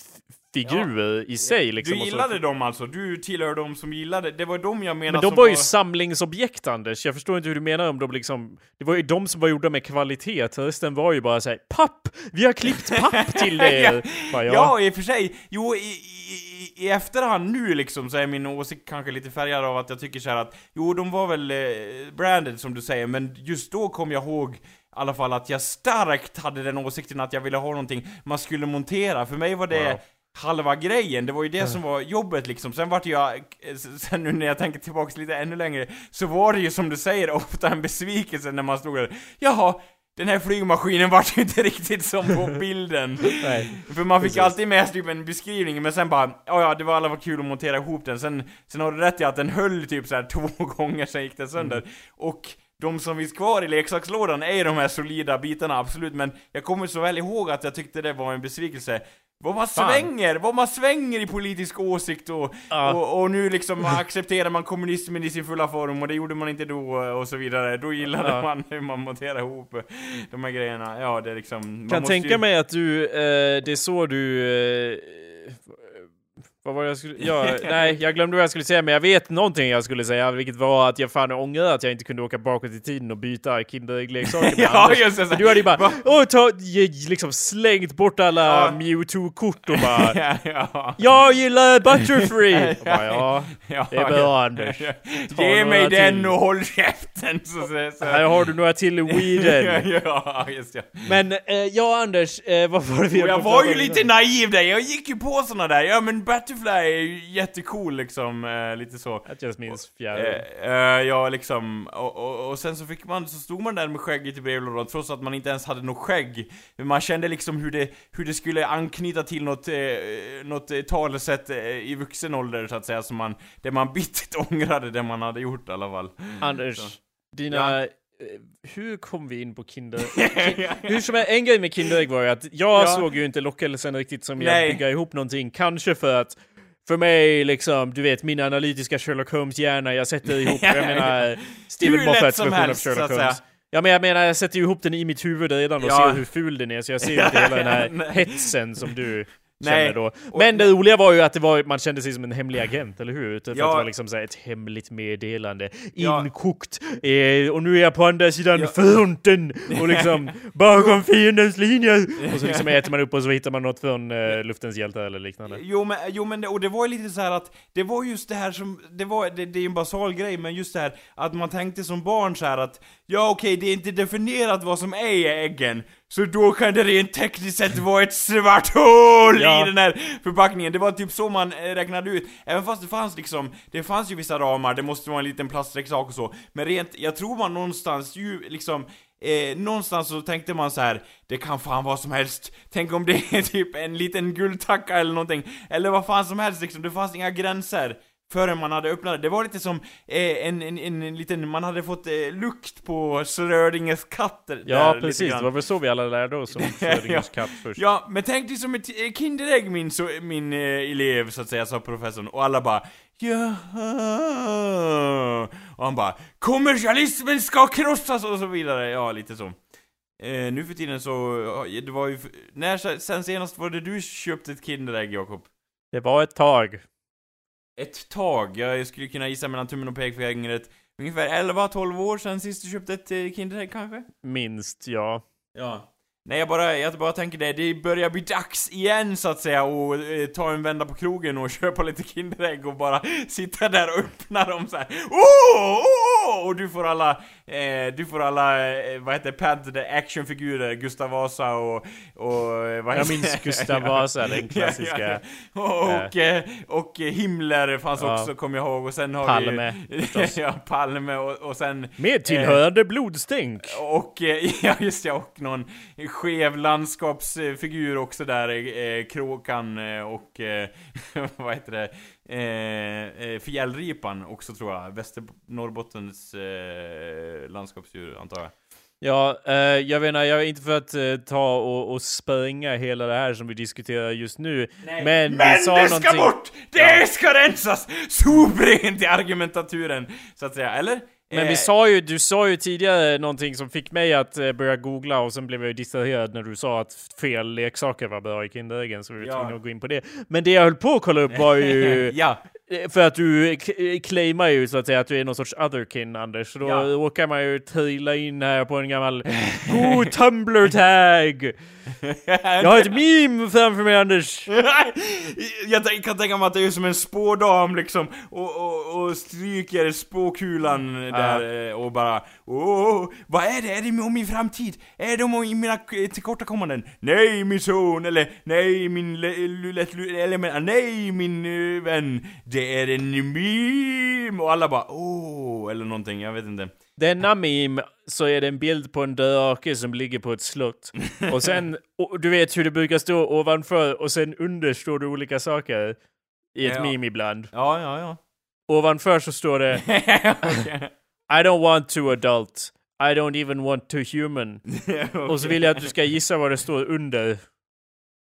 figur i sig liksom. Du gillade dem alltså? Du tillhör dem som gillade, det var de jag menade Men de som var ju samlingsobjekt Anders, jag förstår inte hur du menar om de liksom... Det var ju de som var gjorda med kvalitet, resten var ju bara såhär papp! Vi har klippt papp till det! *laughs* ja, Bara, ja. i och för sig. Jo, i, i, i, efterhand nu liksom så är min åsikt kanske lite färgad av att jag tycker så här att jo, de var väl eh, branded som du säger, men just då kom jag ihåg i alla fall att jag starkt hade den åsikten att jag ville ha någonting man skulle montera. För mig var det Wow. Halva grejen, det var ju det som var jobbet liksom. Sen vart jag, sen nu när jag tänker tillbaks lite ännu längre, så var det ju som du säger ofta en besvikelse när man stod där. Jaha, den här flygmaskinen vart ju inte riktigt som på *laughs* bilden. För man fick Precis. alltid med typ en beskrivning, men sen bara ja ja, det var alla var kul att montera ihop den. Sen, sen har du rätt i att den höll typ så här två *laughs* gånger, sen gick den sönder. Mm. Och de som finns kvar i leksakslådan är ju de här solida bitarna, absolut. Men jag kommer så väl ihåg att jag tyckte det var en besvikelse. Vad man Fan. svänger, vad man svänger i politisk åsikt och, Ja. och, och nu liksom accepterar man kommunismen i sin fulla form och det gjorde man inte då och så vidare. Då gillade Ja. man hur man monterar ihop de här grejerna. Ja, det är liksom... man kan tänka ju... mig att du, eh, det är så du... Eh, vad var det jag skulle... Ja, *laughs* nej, jag glömde vad jag skulle säga, men jag vet någonting jag skulle säga, vilket var att jag fan ångrar att jag inte kunde åka bakåt i tiden och byta Kinderägg-leksaker med *laughs* Ja, Anders. just det. Du hade ju bara åh, ta, liksom slängt bort alla Ja. Mewtwo-kort och bara *laughs* ja, ja. Jag gillar Butterfree! Och bara, ja, Ja, det är bra Anders. Ta Ge mig några den till. och håll käften! Så, så, så. Här har du några till weeden. ja, just det. Men eh, ja, Anders, eh, vad var det vi jag var ju lite naiv där, jag gick ju på såna där, ja men Butterfly är ju jättecool liksom, eh, lite så. Att jag minns Eh, fjärde. eh, ja, liksom, och, och, och sen så fick man, så stod man där med skägget i brevlådan trots att man inte ens hade något skägg. Man kände liksom hur det, hur det skulle anknyta till något, eh, något eh, talesätt eh, i vuxen ålder så att säga, som man, det man bittert *laughs* ångrade det man hade gjort i alla fall. Anders, så. dina... Ja. Eh, Hur kom vi in på Kinder... *laughs* Hur som är, en grej med Kinderägg var ju att jag Ja. såg ju inte lockelsen riktigt som Nej. jag bygga ihop någonting. Kanske för att för mig, liksom, du vet, min analytiska Sherlock Holmes-hjärna, jag sätter ihop, jag menar, Steven Moffats version av helst, så Sherlock. Holmes. Ja men jag menar, jag sätter ihop den i mitt huvud redan och Ja. ser hur ful den är, så jag ser *laughs* inte hela den här hetsen som du Nej. Men det roliga var ju att det var, man kände sig som en hemlig agent, eller hur? För Ja. att det var liksom så ett hemligt meddelande, Ja. inkokt, eh, och nu är jag på andra sidan Ja. fronten, *laughs* och liksom bakom fiendens linjer! Och så liksom *laughs* äter man upp och så hittar man något från eh, luftens hjältar eller liknande. Jo men, jo men det, och det var ju lite så här att, det var just det här som, det var, det, det är ju en basal grej, men just det här att man tänkte som barn så här att Ja okej, det är inte definierat vad som är i äggen, så då kan det rent tekniskt sett vara ett svart hål Ja. i den här förpackningen. Det var typ så man eh, räknade ut, även fast det fanns liksom, det fanns ju vissa ramar, det måste vara en liten plastleksak och så, men rent, jag tror man någonstans ju liksom Eh, någonstans så tänkte man så här, det kan fan vad som helst. Tänk om det är *laughs* typ en liten guldtacka eller någonting. Eller vad fan som helst liksom, det fanns inga gränser. Förrän man hade öppnat det. Det var lite som eh, en, en, en, en liten, man hade fått eh, lukt på Schrödingers katter. Ja, precis. Det var väl så vi alla lärde oss om *laughs* Schrödingers katt först. Ja, men tänk dig som ett eh, Kinderägg min, så, min eh, elev så att säga, sa professorn. Och alla bara Jaha. Och han bara Kommersialismen ska krossas och så vidare. Ja, lite så. Eh, nu för tiden så, ja, det var ju, när sen senast var det du köpte ett Kinderägg Jakob? Det var ett tag. Ett tag, jag skulle kunna gissa mellan tummen och pekfingret Ungefär 11-12 år sedan sist du köpte ett eh, Kinderägg kanske? Minst, ja. Ja. Nej, jag bara, jag bara tänker det, det börjar bli dags igen så att säga och eh, ta en vända på krogen och *laughs* köpa lite Kinderägg och bara sitta där och öppna dem så här. Oh, oh! Och du får alla, eh, du får alla, eh, vad heter paddade actionfigurer, Gustav Vasa och, och eh, vad Jag minns Gustav *laughs* Vasa, den klassiska. Och, eh, och eh, Himmler fanns Ja. också, kommer jag ihåg, och sen har Palme, vi. *laughs* Ja, Palme och, och sen Med tillhörande blodstänk. och, eh, *laughs* ja just ja, och någon skev landskapsfigur också där, eh, Kråkan eh, och, eh, vad heter det, eh, eh, Fjällripan också tror jag, Väster Norrbottens eh, landskapsdjur antar jag. Ja, eh, jag menar, jag är inte för att eh, ta och, och spränga hela det här som vi diskuterar just nu. Men, Men vi det sa ska någonting... bort! Det ska rensas! *laughs* Soprent i argumentaturen, så att säga, eller? Men Eh, vi sa ju, du sa ju tidigare någonting som fick mig att eh, börja googla och sen blev jag ju distraherad när du sa att fel leksaker var bra i Kinderäggen så vi var Ja. tvungna att gå in på det. Men det jag höll på att kolla upp var ju... *laughs* ja, eh, För att du claimar ju så att säga att du är någon sorts otherkin Anders, så då Ja. råkar man ju trilla in här på en gammal god Tumblr-tag! *laughs* Jag har ett meme framför mig Anders! *laughs* jag kan tänka mig att det är som en spådam liksom, och, och, och stryker spåkulan där eh, och bara Åh, vad är det? Är det om min framtid? Är det om mina tillkortakommanden? Nej min son, eller nej min lätt eller men, nej min eh, vän, det är en meme! Och alla bara åh, eller någonting, jag vet inte. Denna meme så är det en bild på en drake som ligger på ett slott. Och sen, *laughs* och du vet hur det brukar stå ovanför och sen under står det olika saker. I ett Ja. meme ibland. Ja, ja, ja. Ovanför så står det. *laughs* I don't want to adult. I don't even want to human. *laughs* Och så vill jag att du ska gissa vad det står under.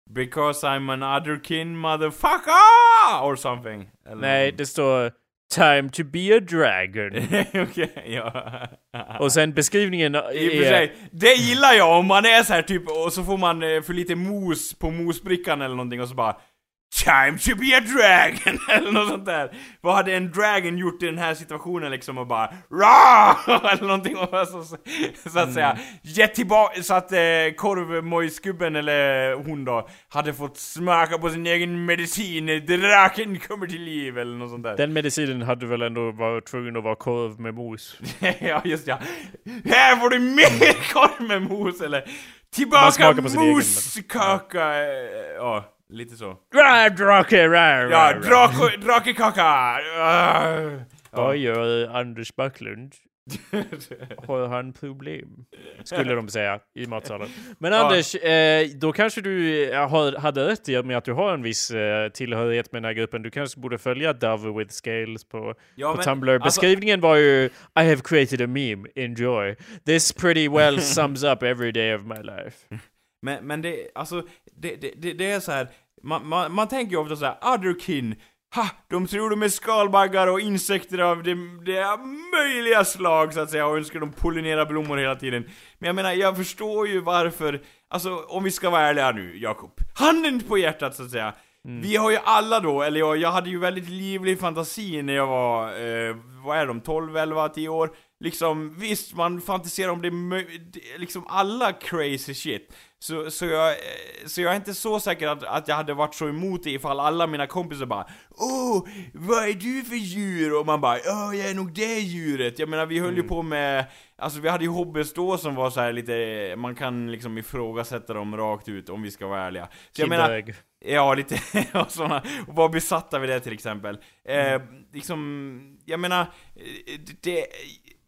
Because I'm an otherkin motherfucker! Or something. Eller Nej, det står Time to be a dragon. *laughs* Okej, ja. Och sen beskrivningen är... sig, det gillar jag om man är så här typ, och så får man eh, för lite mos på mosbrickan eller någonting och så bara Time to be a dragon! *laughs* eller något sånt där. Vad hade en dragon gjort i den här situationen liksom och bara Rah! *laughs* eller någonting och så, så, att säga. Gett tillbaka, så att eh, korvmojsgubben eller hon då hade fått smaka på sin egen medicin, draken kommer till liv eller något sånt där. Den medicinen hade väl ändå varit tvungen att vara korv med mos. *laughs* ja, just ja. Här får du mer korv med mos eller Tillbaka moskaka! eh, Ja, lite så. Drake, Ja, drake, drakekaka! Vad gör Anders Backlund? Har han problem? Skulle de säga i matsalen. Men. Anders, eh, då kanske du eh, har, hade rätt i med att du har en viss eh, tillhörighet med den här gruppen. Du kanske borde följa Dove with Scales på, Ja, på men, Tumblr. alltså- Beskrivningen var ju I have created a meme, enjoy. This pretty well *laughs* sums up every day of my life. Men, men det, alltså, det, det, det, det är så här. Man, man, man tänker ju ofta så här, otherkin, ha, de tror de är skalbaggar och insekter av det, det möjliga slag så att säga och önskar de pollinerar blommor hela tiden. Men jag menar, jag förstår ju varför, alltså om vi ska vara ärliga nu, Jakob. Handen på hjärtat så att säga. Vi har ju alla då, eller jag, jag hade ju väldigt livlig fantasi när jag var, eh, vad är de, 12, 11, 10 år. Liksom, visst man fantiserar om det liksom alla crazy shit. Så, så, jag, eh, så jag är inte så säker att, att jag hade varit så emot det ifall alla mina kompisar bara Åh, vad är du för djur? Och man bara Åh, jag är nog det djuret. Jag menar vi höll ju på med Alltså vi hade ju hobbys då som var så här lite, man kan liksom ifrågasätta dem rakt ut om vi ska vara ärliga. Så jag menar. Ja, lite *laughs* och såna, och var besatta vid det till exempel. Eh, liksom, jag menar, eh, det,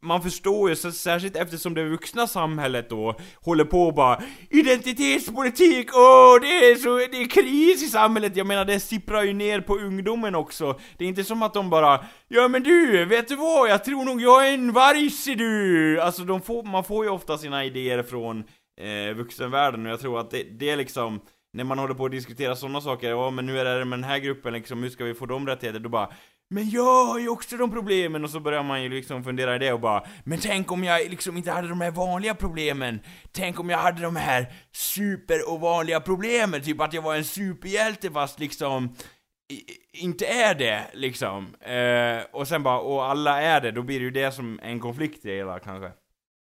man förstår ju, särskilt eftersom det vuxna samhället då håller på och bara Identitetspolitik, åh det är så, det är kris i samhället, jag menar det sipprar ju ner på ungdomen också Det är inte som att de bara Ja men du, vet du vad? Jag tror nog jag är en varg ser du! Alltså de får, man får ju ofta sina idéer från eh, vuxenvärlden och jag tror att det, det är liksom när man håller på att diskutera sådana saker, ja men nu är det med den här gruppen liksom, hur ska vi få dem rättigheter? Då bara men jag har ju också de problemen och så börjar man ju liksom fundera i det och bara Men tänk om jag liksom inte hade de här vanliga problemen Tänk om jag hade de här super ovanliga problemen, typ att jag var en superhjälte fast liksom inte är det, liksom. Eh, och sen bara, och alla är det, då blir det ju det som en konflikt i det hela kanske.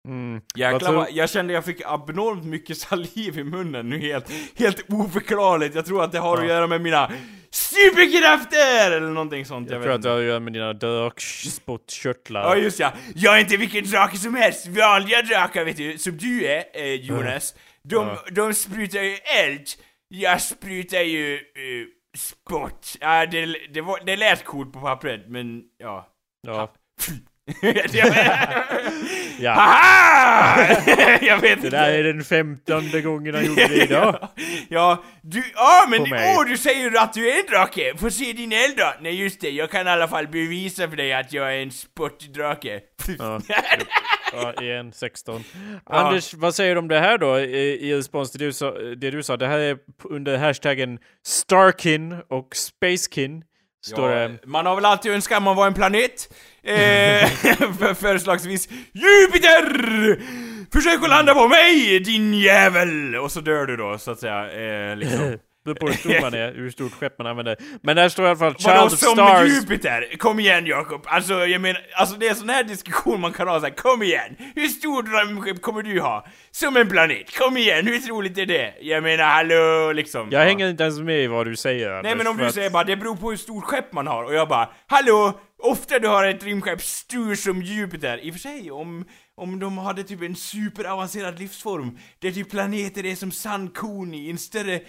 Mm. Jäklar vad, jag kände jag fick abnormt mycket *laughs* saliv i munnen nu helt, helt oförklarligt. Jag tror att det har att göra med mina superkrafter! Eller någonting sånt, jag, jag tror att det har att göra med dina dökspottkörtlar. Ja just ja, jag är inte vilken drake som helst, vanliga drakar vet du, som du är eh, Jonas. De, Ja. de sprutar ju eld, jag sprutar ju eh, spott. Ja, det, det, var, det lät coolt på pappret, men ja. Ja. Ja. ja. *laughs* Haha! *laughs* jag vet Det inte. där är den femtonde gången han gjorde det *laughs* idag. ja, du, ja men åh du säger att du är en drake! Få se din eld då! Nej just det, jag kan i alla fall bevisa för dig att jag är en sportdrake. Ja. Ja, igen, 16. Anders, vad säger du om det här då i, i respons till det du, sa, det du sa? Det här är under hashtaggen Starkin och Spacekin. Står Ja, det. man har väl alltid önskat att man var en planet. Eh, *laughs* för, förslagsvis Jupiter! Försök att landa på mig din jävel! Och så dör du då, så att säga. Eh, liksom. *laughs* Beror på hur stor man är, hur stort skepp man använder. Men där står i alla fall Child Vadå of som Stars. Jupiter? Kom igen Jakob! Alltså jag menar, alltså det är sån här diskussion man kan ha såhär, kom igen! Hur stort rymdskepp kommer du ha? Som en planet, kom igen! Hur troligt är det? Jag menar hallå, liksom. Jag Ja. hänger inte ens med i vad du säger Nej Anders, men om du att- säger bara, det beror på hur stort skepp man har, och jag bara, hallå! Ofta du har ett rymdskepp stor som Jupiter. I och för sig, om, om de hade typ en superavancerad livsform, där typ planeter är som sandkorn i en större,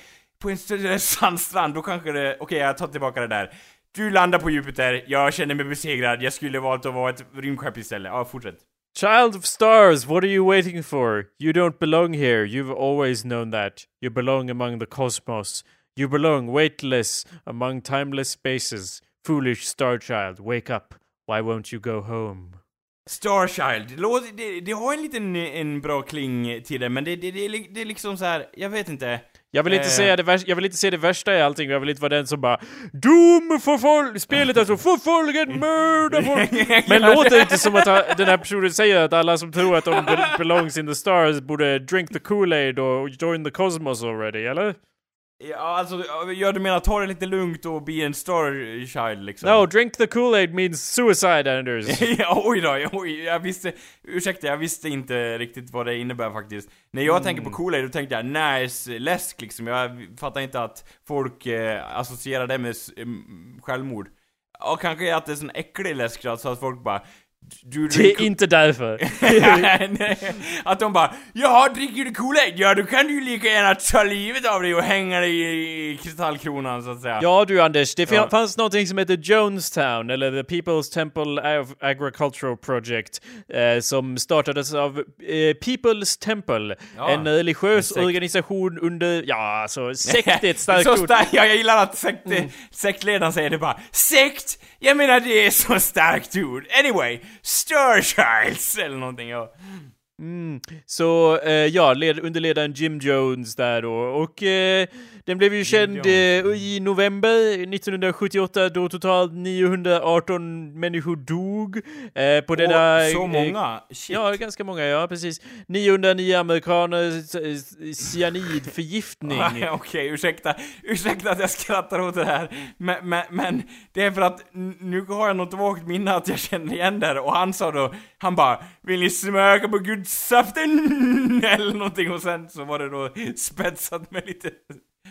på en sandstrand, då kanske det, okej jag tar tillbaka det där. Du landar på Jupiter, jag känner mig besegrad, jag skulle valt att vara ett rymdskepp istället. Ja, fortsätt. Child of stars, what are you waiting for? You don't belong here. You've always known that. You belong among the cosmos. You belong weightless among timeless spaces. Foolish star child, wake up. Why won't you go home? Starchild, det, det, det har en liten, en bra kling till det, men det, det, det, det är liksom så här, jag vet inte. Jag vill inte Eh. säga det värsta, jag vill inte se det värsta i allting, jag vill inte vara den som bara Doom förfölj... Spelet är så förföljen, mörda folk. *laughs* Men låter inte som att ha- den här personen säger att alla som tror att de be- belongs in the stars borde drink the Kool-Aid och join the cosmos already, eller? Ja, alltså, ja, du menar ta det lite lugnt och bli en starchild liksom? No, drink the Kool-Aid means suicide, Anders. *laughs* ja, oj då, oj, jag visste, ursäkta, jag visste inte riktigt vad det innebär faktiskt. När jag tänker på Kool-Aid, då tänkte jag nice läsk liksom, jag fattar inte att folk eh, associerar det med mm, självmord. Och kanske att det är sån äcklig läsk då, så att folk bara du Det är inte därför. *laughs* Att de bara Ja, dricker du Kool-Aid? Ja, då kan du ju lika gärna ta livet av dig och hänga dig i kristallkronan så att säga. Ja du Anders, det Ja. fanns någonting som heter Jonestown, eller The People's Temple Ag- Agricultural Project, eh, som startades av eh, People's Temple, Ja, en religiös en organisation under, ja alltså, sekt är ett *laughs* starkt ord. starkt, ja, jag gillar att sekt, sektledaren säger det bara Sekt? Jag menar det är så starkt ord. Anyway, Starchilds eller någonting ja. Så eh, ja, led, under ledaren Jim Jones där då. Och eh, den blev ju känd eh, i november 1978 då totalt 918 människor dog. Eh, på. Och så eh, många, shit. Ja, ganska många, ja precis. 909 amerikaner, cyanidförgiftning. *laughs* Okej, ursäkta, ursäkta att jag skrattar åt det här. Men, men, men det är för att nu har jag något vagt minne att jag känner igen det här. och han sa då, han bara Vill ni smaka på gudsaften? *laughs* Eller någonting och sen så var det då spetsat med lite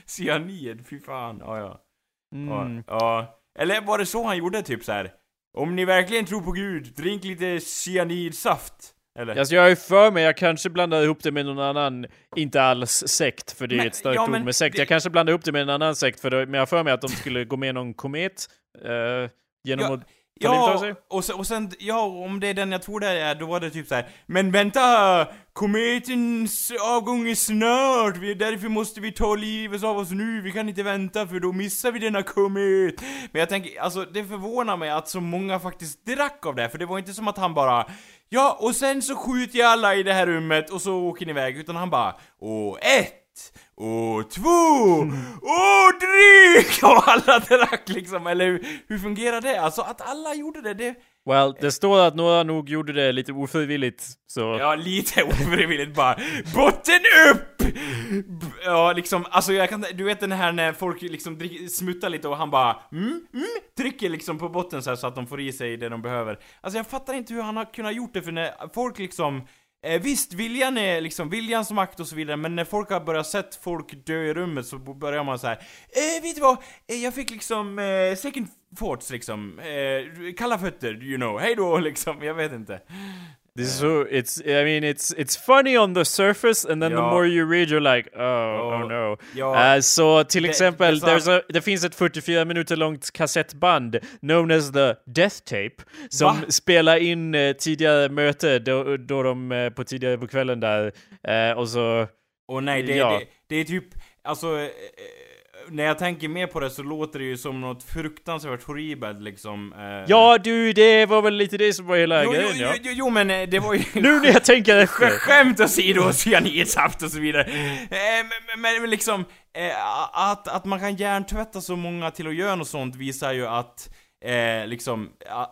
cyanid, fy fan. Ja, ja. Mm. Ja, ja. Eller var det så han gjorde typ så här? Om ni verkligen tror på Gud, drink lite cyanidsaft. Eller? Alltså jag ju för mig, jag kanske blandar ihop det med någon annan, inte alls sekt, för det är Men- ett starkt ja, ord med sekt. det- Jag kanske blandar ihop det med en annan sekt, för det, men jag har för mig att de skulle gå med någon komet. eh, genom Ja, att... Ja, och sen, och sen, ja, om det är den jag tror det är, då var det typ så här. Men vänta! Kometens avgång är snart, vi, därför måste vi ta livet av oss nu, vi kan inte vänta för då missar vi denna komet. Men jag tänker, alltså det förvånar mig att så många faktiskt drack av det, för det var inte som att han bara Ja, och sen så skjuter jag alla i det här rummet och så åker ni iväg, utan han bara Och ett! Och två! Och drick! *laughs* Och alla drack liksom, eller hur, hur fungerar det? Alltså att alla gjorde det, det... Well, det står att några nog gjorde det lite ofrivilligt, så... Ja, lite *laughs* ofrivilligt bara. Botten upp! Ja, liksom, alltså jag kan, du vet den här när folk liksom drick, smuttar lite och han bara mm, mm, trycker liksom på botten så, så att de får i sig det de behöver. Alltså jag fattar inte hur han har kunnat gjort det för när folk liksom Eh, visst, viljan är liksom viljans makt och så vidare, men när folk har börjat sett folk dö i rummet så börjar man så här. Eh, vet du vad? Eh, jag fick liksom eh, second thoughts liksom. Eh, kalla fötter, you know. Hej då *laughs* liksom, jag vet inte. This is so it's I mean it's it's funny on the surface and then the Ja. more you read you're like oh Ja. oh no. Ja. Eh, så till Det- exempel det there's a, det finns ett 44 minuter långt kassettband known as the Death Tape som Va? spelar in eh, tidigare möte då, då de eh, på tidigare på kvällen där eh, och så Och nej, det, Ja. det, det är typ, alltså... När jag tänker mer på det så låter det ju som något fruktansvärt horribelt liksom. Eh, Ja du det var väl lite det som var hela jo, grejen jo, ja. jo, jo, men eh, det var ju... *laughs* Nu när jag tänker *laughs* efter. Skämt åsido, *laughs* cyanidsaft och så vidare. Eh, men, men, liksom, eh, att, att man kan hjärntvätta så många till att göra något sånt visar ju att Eh, liksom,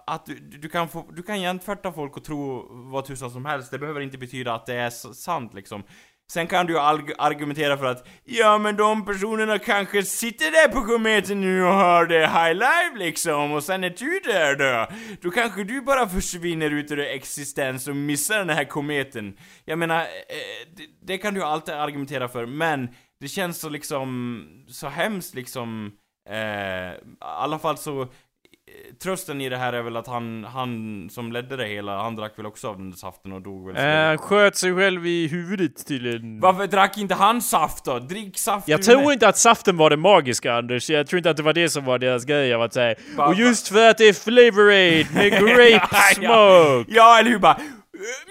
att du, du kan få, du kan hjärntvätta folk och tro vad tusan som helst, det behöver inte betyda att det är sant liksom. Sen kan du ju arg- argumentera för att Ja men de personerna kanske sitter där på kometen nu och har det high life liksom och sen är du där då. Då kanske du bara försvinner ut ur existens och missar den här kometen. Jag menar, eh, det, det kan du ju alltid argumentera för men det känns så liksom, så hemskt liksom eh, I alla fall så Trösten i det här är väl att han, han som ledde det hela, han drack väl också av den där saften och dog väl Eh, Han sköt sig själv i huvudet tydligen. varför drack inte han saft då? Drick saft Jag tror med. inte att saften var det magiska Anders, jag tror inte att det var det som var deras grej av att säga Och just för att det är Flavor Aid med *laughs* grape smoke! Ja, ja, eller hur bara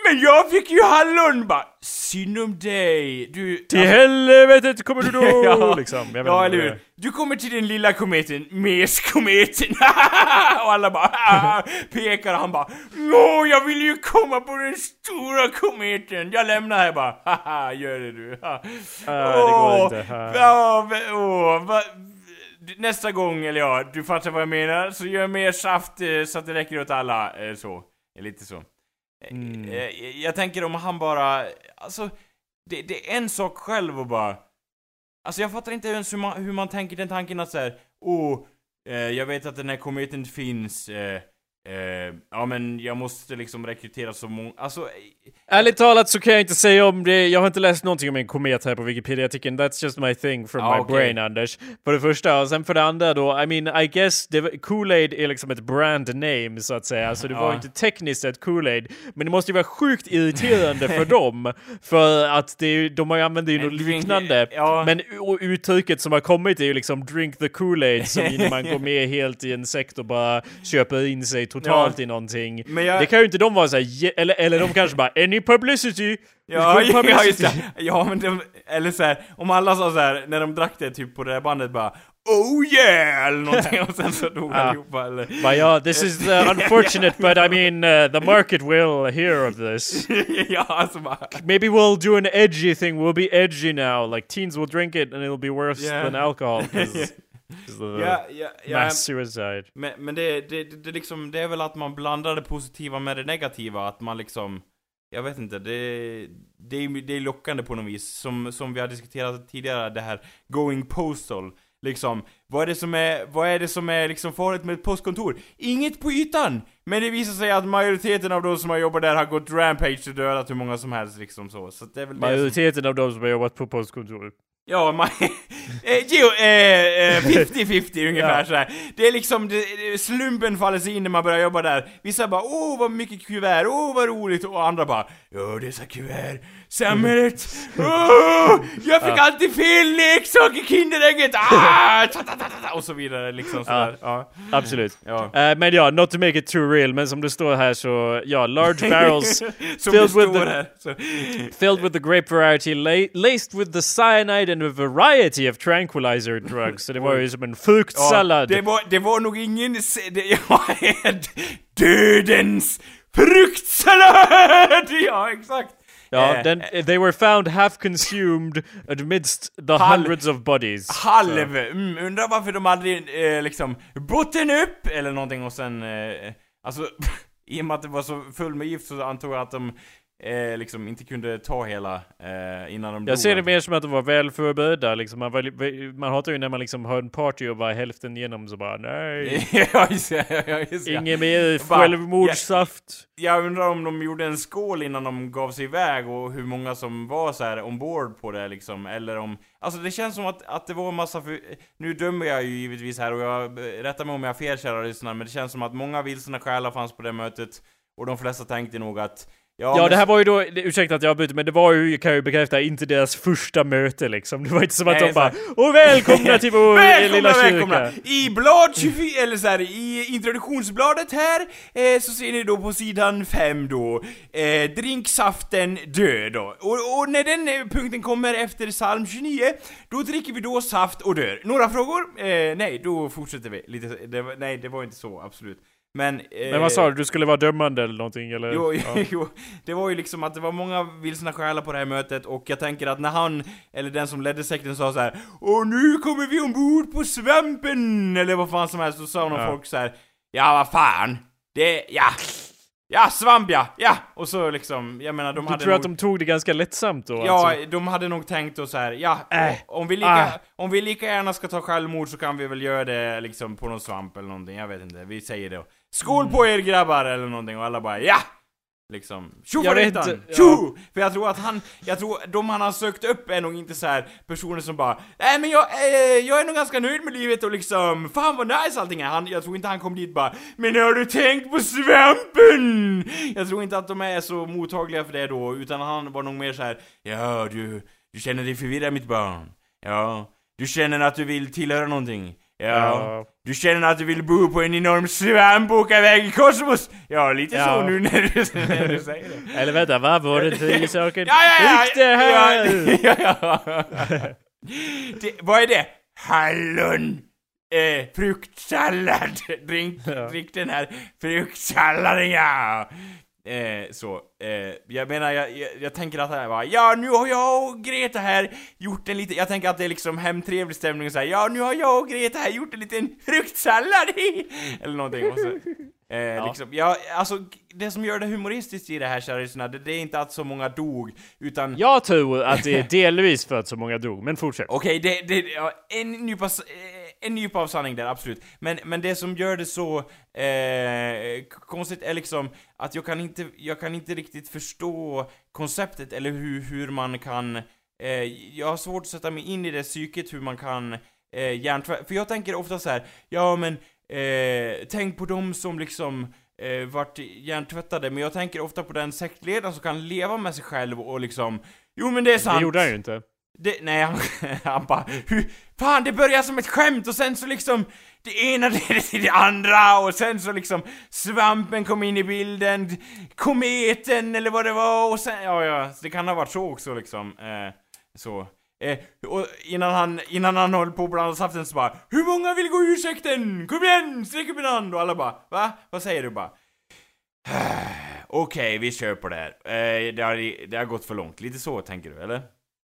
Men jag fick ju hallon bara Synd om dig, du... Till helvetet kommer du då! *laughs* ja, liksom. Jag ja eller hur? Du kommer till den lilla kometen, meskometen *laughs* Och alla bara *laughs* pekar och han bara Nå, jag vill ju komma på den stora kometen Jag lämnar här bara Haha, gör det du åh, va, Nästa gång, eller ja, du fattar vad jag menar, så gör mer saft eh, så att det räcker åt alla, eh, så. Lite så. Mm. Jag, Jag tänker om han bara, alltså, det, det är en sak själv och bara... Alltså jag fattar inte ens hur man, hur man tänker den tanken att såhär, åh, eh, jag vet att den här kometen finns, eh, eh, ja men jag måste liksom rekrytera så många, alltså... Ärligt talat så kan jag inte säga om det, jag har inte läst någonting om en komet här på Wikipedia-artikeln, that's just my thing from Ah, my okej. brain Anders. För det första, och sen för det andra då, I mean I guess Kool-Aid är liksom ett brand name så att säga, så det var Ja. inte tekniskt ett Kool-Aid, men det måste ju vara sjukt irriterande för *laughs* dem, för att det, är de har ju något liknande, ja. men uttrycket som har kommit är ju liksom drink the Kool-Aid, som man går *laughs* med helt i en sekt och bara köper in sig totalt Ja. i någonting. Jag- Det kan ju inte de vara såhär, eller, eller de kanske bara any publicity, Ja, *laughs* ja, just det. Ja, men de, eller så här, om alla sa så här när de drack det typ på det här bandet bara Oh yeah! Eller någonting *laughs* och sen så dog Ja. allihopa eller... But yeah, this is uh, *laughs* unfortunate, but I mean, uh, the market will hear of this. ja, alltså bara... Maybe we'll do an edgy thing. We'll be edgy now. Like teens will drink it, and it'll be worse Yeah. than alcohol. Ja, ja, ja. mass suicide. Men, men det, det, det, det, liksom, det är väl att man blandar det positiva med det negativa, att man liksom... Jag vet inte, det, det, är, det är lockande på något vis. Som, som vi har diskuterat tidigare, det här going postal. Liksom, vad är det som är, vad är det som är liksom farligt med ett postkontor? Inget på ytan! Men det visar sig att majoriteten av de som har jobbat där har gått rampage och dödat hur många som helst liksom så. Så det är väl det som... Majoriteten av de som har jobbat på postkontoret. Ja, man... *laughs* eh, jo, eh, eh, *laughs* 50-50 ungefär Ja. så här. Det är liksom, det, det- slumpen faller sig in när man börjar jobba där. Vissa bara åh vad mycket kuvert, åh vad roligt, och andra bara ja dessa kuvert samhället. Åh, jag fick alltid fel leksak i Kinderägget! Ah, ta, ta, ta, ta, ta, och så vidare liksom sådär. Ja. Absolut. Ja. Eh, men ja, not to make it too real, men som det står här så, ja, large *laughs* barrels filled with the- här. Filled with the grape variety la- laced with the cyanide and a variety of tranquilizer drugs. Så det var ju som en fruktsallad. det, var, det var nog ingen... Det, *laughs* ja, dödens fruktsallad! *laughs* Ja, exakt. Ja, Eh, den, they were found half consumed amidst the Halv- hundreds of bodies. Halv! Mm, undrar varför de aldrig eh, liksom botten upp eller någonting och sen... Eh, alltså, *laughs* i och med att det var så full med gift så antog jag att de eh, liksom inte kunde ta hela eh, innan de Jag ser det dog. mer som att de var väl förberedda liksom. Man, var, man hatar ju när man liksom har en party och bara hälften igenom så bara nej. *laughs* ja, just ja, just det. Inget mer självmordssaft. Jag undrar om de gjorde en skål innan de gav sig iväg och hur många som var så här ombord på det liksom, eller om... Alltså det känns som att, att det var en massa för... Nu dömer jag ju givetvis här och jag rättar mig om jag har fel kära lyssnare, men det känns som att många vilsna själar fanns på det mötet och de flesta tänkte nog att... Ja, Ja, men- det här var ju då, ursäkta att jag avbryter, men det var ju, kan jag ju bekräfta, inte deras första möte liksom. Det var inte som att Nej, de bara Åh välkomna *laughs* till vår Välkomna, lilla kyrka! välkomna! I blad 24, eller så här, i introduktionsbladet här, eh, så ser ni då på sidan 5 då, eh, drinksaften död då. Och, och när den eh, punkten kommer efter psalm 29, då dricker vi då saft och dör. Några frågor? Eh, nej, då fortsätter vi. Lite, det, nej, det var inte så, absolut. Men... Eh, Men vad sa du? Du skulle vara dömande eller någonting eller? Jo, Ja. *laughs* jo, det var ju liksom att det var många vilsna själar på det här mötet och jag tänker att när han, eller den som ledde sekten sa så här Och nu kommer vi ombord på svampen! Eller vad fan som helst, så sa nog Ja. folk så här Ja vad fan! Det, ja! Ja, svamp ja! Ja! Och så liksom, jag menar de Du hade tror nog, att de tog det ganska lättsamt då Ja, alltså? de hade nog tänkt och så här, ja, Äh, om, vi lika, ah. om vi lika gärna ska ta självmord så kan vi väl göra det liksom på någon svamp eller någonting, jag vet inte, vi säger det. Skål på er grabbar eller någonting och alla bara ja! Liksom, tjo Jag vet faderittan! inte, Tjo! För jag tror att han, jag tror de han har sökt upp är nog inte så här personer som bara Nej men jag, eh, jag är nog ganska nöjd med livet och liksom, fan vad nice allting är. Han, jag tror inte han kom dit bara Men har du tänkt på svampen? Jag tror inte att de är så mottagliga för det då, utan han var nog mer så här Ja du, du känner dig förvirrad mitt barn. Ja, du känner att du vill tillhöra någonting. Ja. Ja. Du känner att du vill bo på en enorm svamp och åka iväg i kosmos? Ja, lite Ja. så nu när du, *laughs* när du säger det. Eller vänta, vad var det tio *laughs* saker? Ja, ja, ja! Det här! Ja, ja, ja. *laughs* Det, vad är det? Hallon! Eh, fruktsallad! Drink, Ja. drick den här fruktsalladen ja! Eh, så, eh, jag menar, jag, jag, jag tänker att här var Ja, nu har jag och Greta här gjort en liten, jag tänker att det är liksom hemtrevlig stämning och så här, Ja, nu har jag och Greta här gjort en liten fruktsallad! Eller någonting och så, eh, *laughs* liksom, ja, alltså det som gör det humoristiskt i det här kära lyssnare, det, det är inte att så många dog, utan Jag tror att det är delvis för att så många dog, men fortsätt. Okej, det, det, ja, en nypa, en nypa av sanning där, absolut. Men, men det som gör det så eh, konstigt är liksom att jag kan inte, jag kan inte riktigt förstå konceptet eller hur, hur man kan, eh, jag har svårt att sätta mig in i det psyket hur man kan eh, hjärntvätta, för jag tänker ofta så här, ja men eh, tänk på dem som liksom eh, vart hjärntvättade, men jag tänker ofta på den sektledaren som kan leva med sig själv och liksom, jo men det är sant. Det gjorde han ju inte. Det, nej, han, *laughs* han bara hur, Fan, det börjar som ett skämt och sen så liksom Det ena *laughs* ledde till det andra och sen så liksom Svampen kom in i bilden Kometen eller vad det var och sen, ja ja, det kan ha varit så också liksom eh, Så eh, och innan han, innan han höll på att blanda saften så bara Hur många vill gå ur sekten? Kom igen, sträck upp en hand! Och alla bara Va? Vad säger du bara? Okej, vi kör på det här. Eh, det, har, det har gått för långt. Lite så tänker du, eller?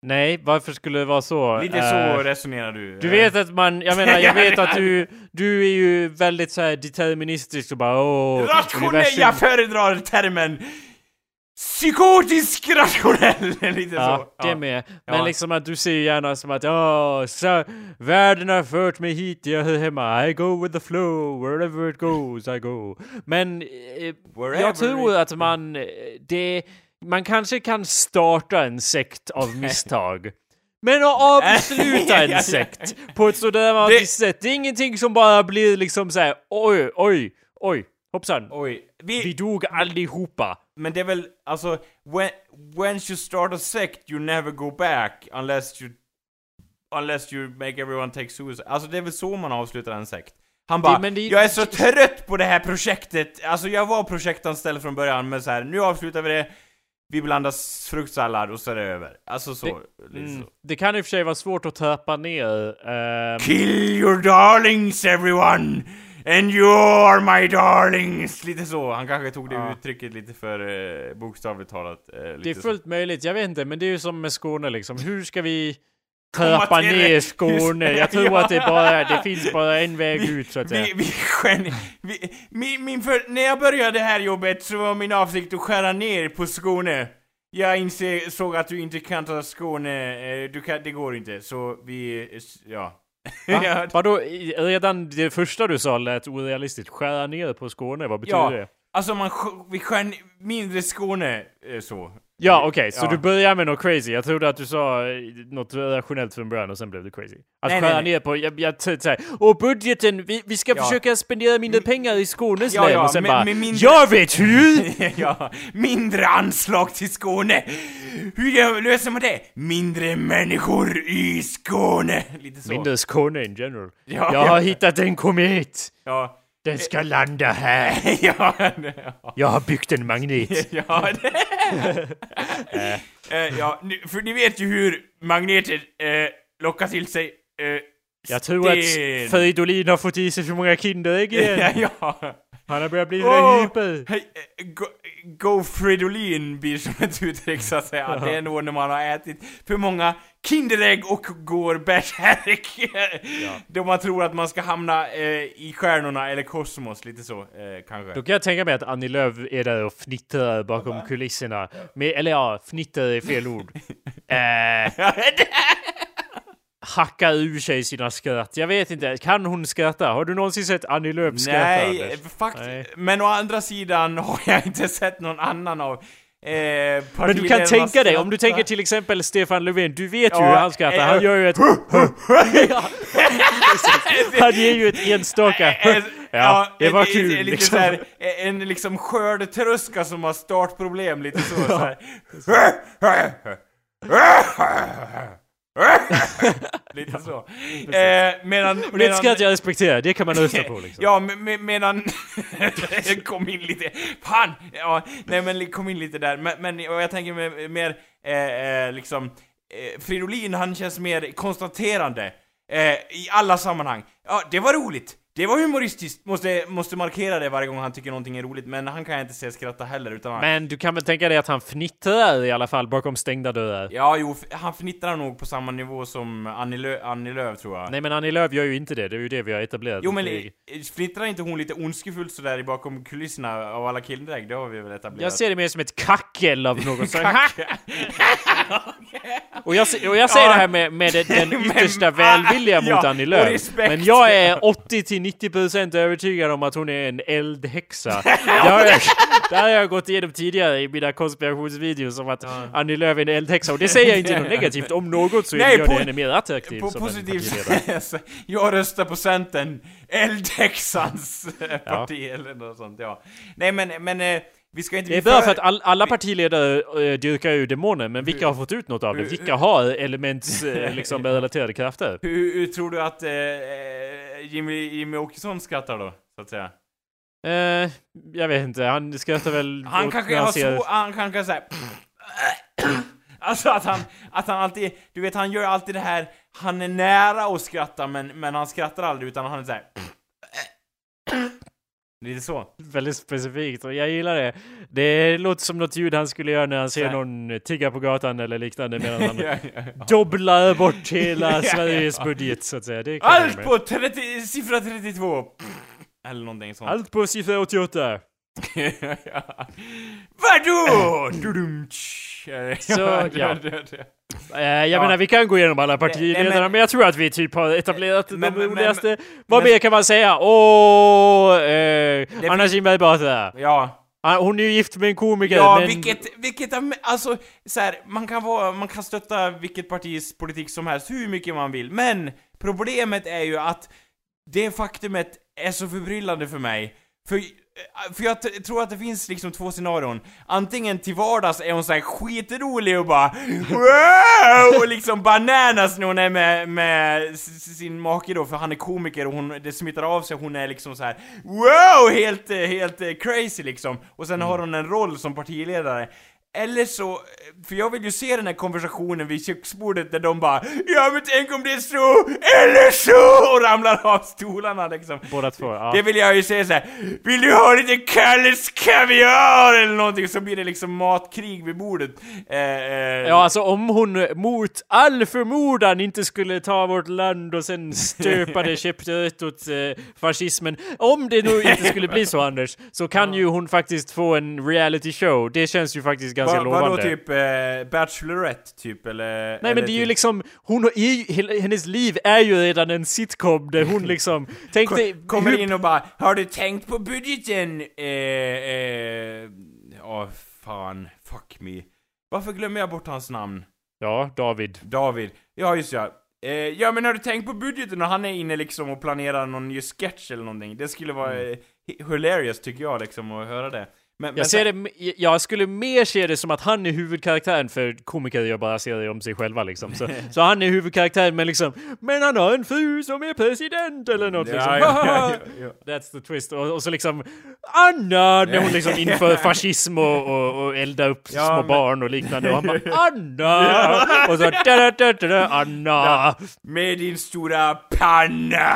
Nej, varför skulle det vara så? Lite Eh, så resonerar du. Du vet att man, jag menar, jag *laughs* vet att du, du är ju väldigt så här deterministisk och bara åh... Rationell, jag föredrar termen psykotisk rationell, *laughs* lite Ja, så. det med. Men Ja. liksom att du ser gärna som att ja, så världen har fört mig hit, jag hör hemma. I go with the flow, wherever it goes I go. Men eh, jag tror att man, eh, det, man kanske kan starta en sekt av misstag. Men att avsluta *laughs* en sekt på ett sådär Det- sätt, det är ingenting som bara blir liksom såhär oj, oj, oj. Hoppsan. Oj. Vi Vi, dog allihopa. men det är väl, alltså, when, once you start a sect you never go back unless you unless you make everyone take suicide. Alltså det är väl så man avslutar en sekt. Han bara, det- jag är så trött på det här projektet. Alltså jag var projektanställd från början, men så här, nu avslutar vi det. Vi blandar fruktsallad och så är det över. Alltså så. Mm. så. Det kan i och för sig vara svårt att täpa ner. ehm, Kill your darlings everyone! And you are my darlings! Lite så. Han kanske tog det Ja. uttrycket lite för eh, bokstavligt talat. Eh, lite det är så. fullt möjligt, jag vet inte, men det är ju som med Skåne liksom. Hur ska vi Till ner. Skåne? Jag *laughs* tror Ja. att det bara, det finns bara en väg ut så att säga. Vi, vi, skär, vi, min, min för, när jag började det här jobbet så var min avsikt att skära ner på Skåne. Jag insåg att du inte kan ta Skåne, eh, du kan, det går inte, så vi, ja. Va? *laughs* Vadå, redan det första du sa lät orealistiskt. Skära ner på Skåne, vad betyder Ja. det? Alltså man, vi skär mindre Skåne, eh, så. Ja, okej, så Ja. du börjar med något crazy. Jag trodde att du sa eh, något rationellt från början och sen blev det crazy. Att Nej, skära nej, nej. ner på, jag, jag såhär, och budgeten, vi, vi ska Ja. försöka spendera mindre pengar i Skånes Ja, län ja, och sen bara, mindre- jag vet hur! *laughs* ja, mindre anslag till Skåne. Hur löser man det? Mindre människor i Skåne. *laughs* Lite så. Mindre Skåne in general. Ja, jag ja. har hittat en komet! Ja. Den ska landa här! *laughs* ja, ja. Jag har byggt en magnet! *laughs* ja, det... Eh, ja, för ni vet ju hur magneter eh, lockar till sig eh, Jag tror att sten. Fridolin har fått i sig för många Kinderägg igen. *laughs* ja. Han har börjat bli Åh, hyper. hej, eh, go, go Fridolin blir som ett uttryck så att säga. Det är nog när man har ätit för många Kinderägg och går bärsärk. Då man tror att man ska hamna eh, i stjärnorna eller kosmos, lite så eh, kanske. Då kan jag tänka mig att Annie Lööf är där och fnittrar bakom kulisserna. Med, eller ja, fnittrar är fel ord. *laughs* Eh, hackar ur sig sina skratt. Jag vet inte, kan hon skratta? Har du någonsin sett Annie Lööf skratta? Nej, faktiskt. Men å andra sidan *laughs* har jag inte sett någon annan av eh, Men du kan tänka dig, om du tänker till exempel Stefan Löfven, du vet ju Ja, hur han skrattar. eh, Han gör ju ett... *laughs* Han ger ju ett enstaka... *laughs* Ja, det var kul Lite liksom. här, en liksom skördtröska som har startproblem, lite så. så här. *laughs* lite så. Eh, medan... Och det är ett skratt jag respekterar, det kan man rösta på *laughs* liksom. Ja, me- me- medan... *laughs* kom in lite... Fan! Ja, nej men kom in lite där. Men, men jag tänker mer, mer eh, eh, liksom... Eh, Fridolin, han känns mer konstaterande. Eh, I alla sammanhang. Ja, det var roligt. Det var humoristiskt. Måste, måste markera det varje gång han tycker någonting är roligt. Men han kan jag inte se skratta heller, utan han... Men du kan väl tänka dig att han fnittrar i alla fall bakom stängda dörrar? Ja, jo, han fnittrar nog på samma nivå som Annie, Lö- Annie Lööf, tror jag. Nej men Annie Lööf gör ju inte det, det är ju det vi har etablerat. Jo men eh, fnittrar inte hon lite ondskefullt sådär bakom kulisserna av alla Kinderägg? Det har vi väl etablerat? Jag ser det mer som ett kackel av slag. Kack. Och jag, och jag säger Ja. det här med, med den, *laughs* yttersta välvilja mot Ja, Annie Lööf. Men jag är 80-90% övertygad om att hon är en eldhäxa. *laughs* det, har jag, det har jag gått igenom tidigare i mina konspirationsvideos om att Annie Lööf är en eldhäxa. Och det säger jag inte något *laughs* negativt. Om något så Nej, gör det henne mer attraktiv På som positivt sätt. *laughs* jag röstar på Centern. Eldhäxans parti eller något sånt, ja. Nej men, men eh, vi ska inte Det är bra för att all, alla partiledare äh, dyrkar ju demoner, men vilka har fått ut något av det? Vilka har elements, eh, *laughs* liksom, relaterade krafter? Hur, hur tror du att eh, Jimmy, Jimmy Åkesson skrattar då, så att säga? Eh, jag vet inte, han skrattar väl *laughs* Han kanske har ser- svårt, han kanske säga Alltså att han, att han alltid, du vet han gör alltid det här, han är nära att skratta men, men han skrattar aldrig utan han är såhär *clears throat* Lite så. Väldigt specifikt och jag gillar det. Det låter som något ljud han skulle göra när han ser någon tigga på gatan eller liknande medan han *laughs* Ja, ja, ja. dobblar bort hela *laughs* Sveriges budget så att säga. Allt på 30, siffra 32! Eller någonting sånt. Allt på siffra 88. *laughs* ja. Vadå? *clears throat* Så, *laughs* ja. Eh, jag Ja. menar vi kan gå igenom alla partiledarna Nej, men- men, jag tror att vi typ har etablerat Men- de roligaste. Vad mer kan man säga? Åh, eh, Anna Kinberg Batra. Ja. Ah, Hon är ju gift med en komiker Ja, men... vilket, vilket, alltså, så här, man kan vara, man kan stötta vilket partis politik som helst hur mycket man vill, men problemet är ju att det faktumet är så förbryllande för mig, För, eh, för jag tror att det finns liksom två scenarion. Antingen till vardags är hon såhär skitrolig och bara wow! Och liksom bananas när hon är med, med sin make då, för han är komiker och hon, det smittar av sig, hon är liksom så här wow! Helt, eh, helt eh, crazy liksom. Och sen har hon en roll som partiledare. Eller så, för jag vill ju se den här konversationen vid köksbordet där de bara Ja men tänk om det är så, eller så! Och ramlar av stolarna liksom. Båda två, ja. Det vill jag ju säga såhär Vill du ha lite Kalles kaviar? Eller någonting, så blir det liksom matkrig vid bordet. Eh, eh, Ja, alltså om hon mot all förmodan inte skulle ta vårt land och sen stöpa det käpprätt åt eh, fascismen. Om det nu inte skulle bli så *laughs* Anders, så kan ju hon faktiskt få en reality show. Det känns ju faktiskt ganska Va, lovande. vadå typ eh, Bachelorette typ eller? Nej eller men det är ju typ, liksom, hon är ju- hennes liv är ju redan en sitcom där hon *laughs* liksom, tänk dig... Ko- Kommer hur- in och bara Har du tänkt på budgeten? Eh, eh, åh fan, fuck me. Varför glömmer jag bort hans namn? Ja, David. David. Ja, just ja. Eh, ja men har du tänkt på budgeten och han är inne liksom och planerar någon ny sketch eller någonting? Det skulle vara eh, hi- hilarious tycker jag liksom att höra det. Men, men Jag ser det, jag skulle mer se det som att han är huvudkaraktären för komiker gör bara serier om sig själva liksom. Så, *laughs* så han är huvudkaraktären men liksom, men han har en fru som är president eller något liksom. Ja, ja, *laughs* ja, ja. That's the twist. Och, och så liksom Anna! När hon liksom *laughs* inför fascism och, och, och eldar upp små men- barn och liknande. Och han bara Anna! Och så da, da, da, da, da, Anna! Med din stora panna!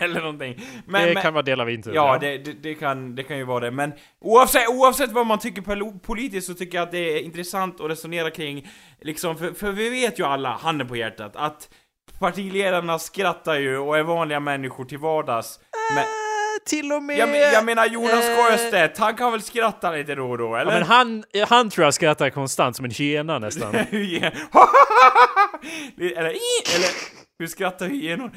eller någonting. Men, det men, kan vara del av intervjun. Ja, det, det, det, kan, det kan ju vara det, men oavsett, oavsett vad man tycker pol- politiskt så tycker jag att det är intressant att resonera kring, liksom, för, för vi vet ju alla, handen på hjärtat, att partiledarna skrattar ju och är vanliga människor till vardags. Men, Äh, till och med... jag, men- jag menar Jonas eh, Sjöstedt, han kan väl skratta lite då och då, eller? Ja, men han, han tror jag skrattar konstant som en hyena nästan. *laughs* Ja. *laughs* eller, eller, hur skrattar hyenor?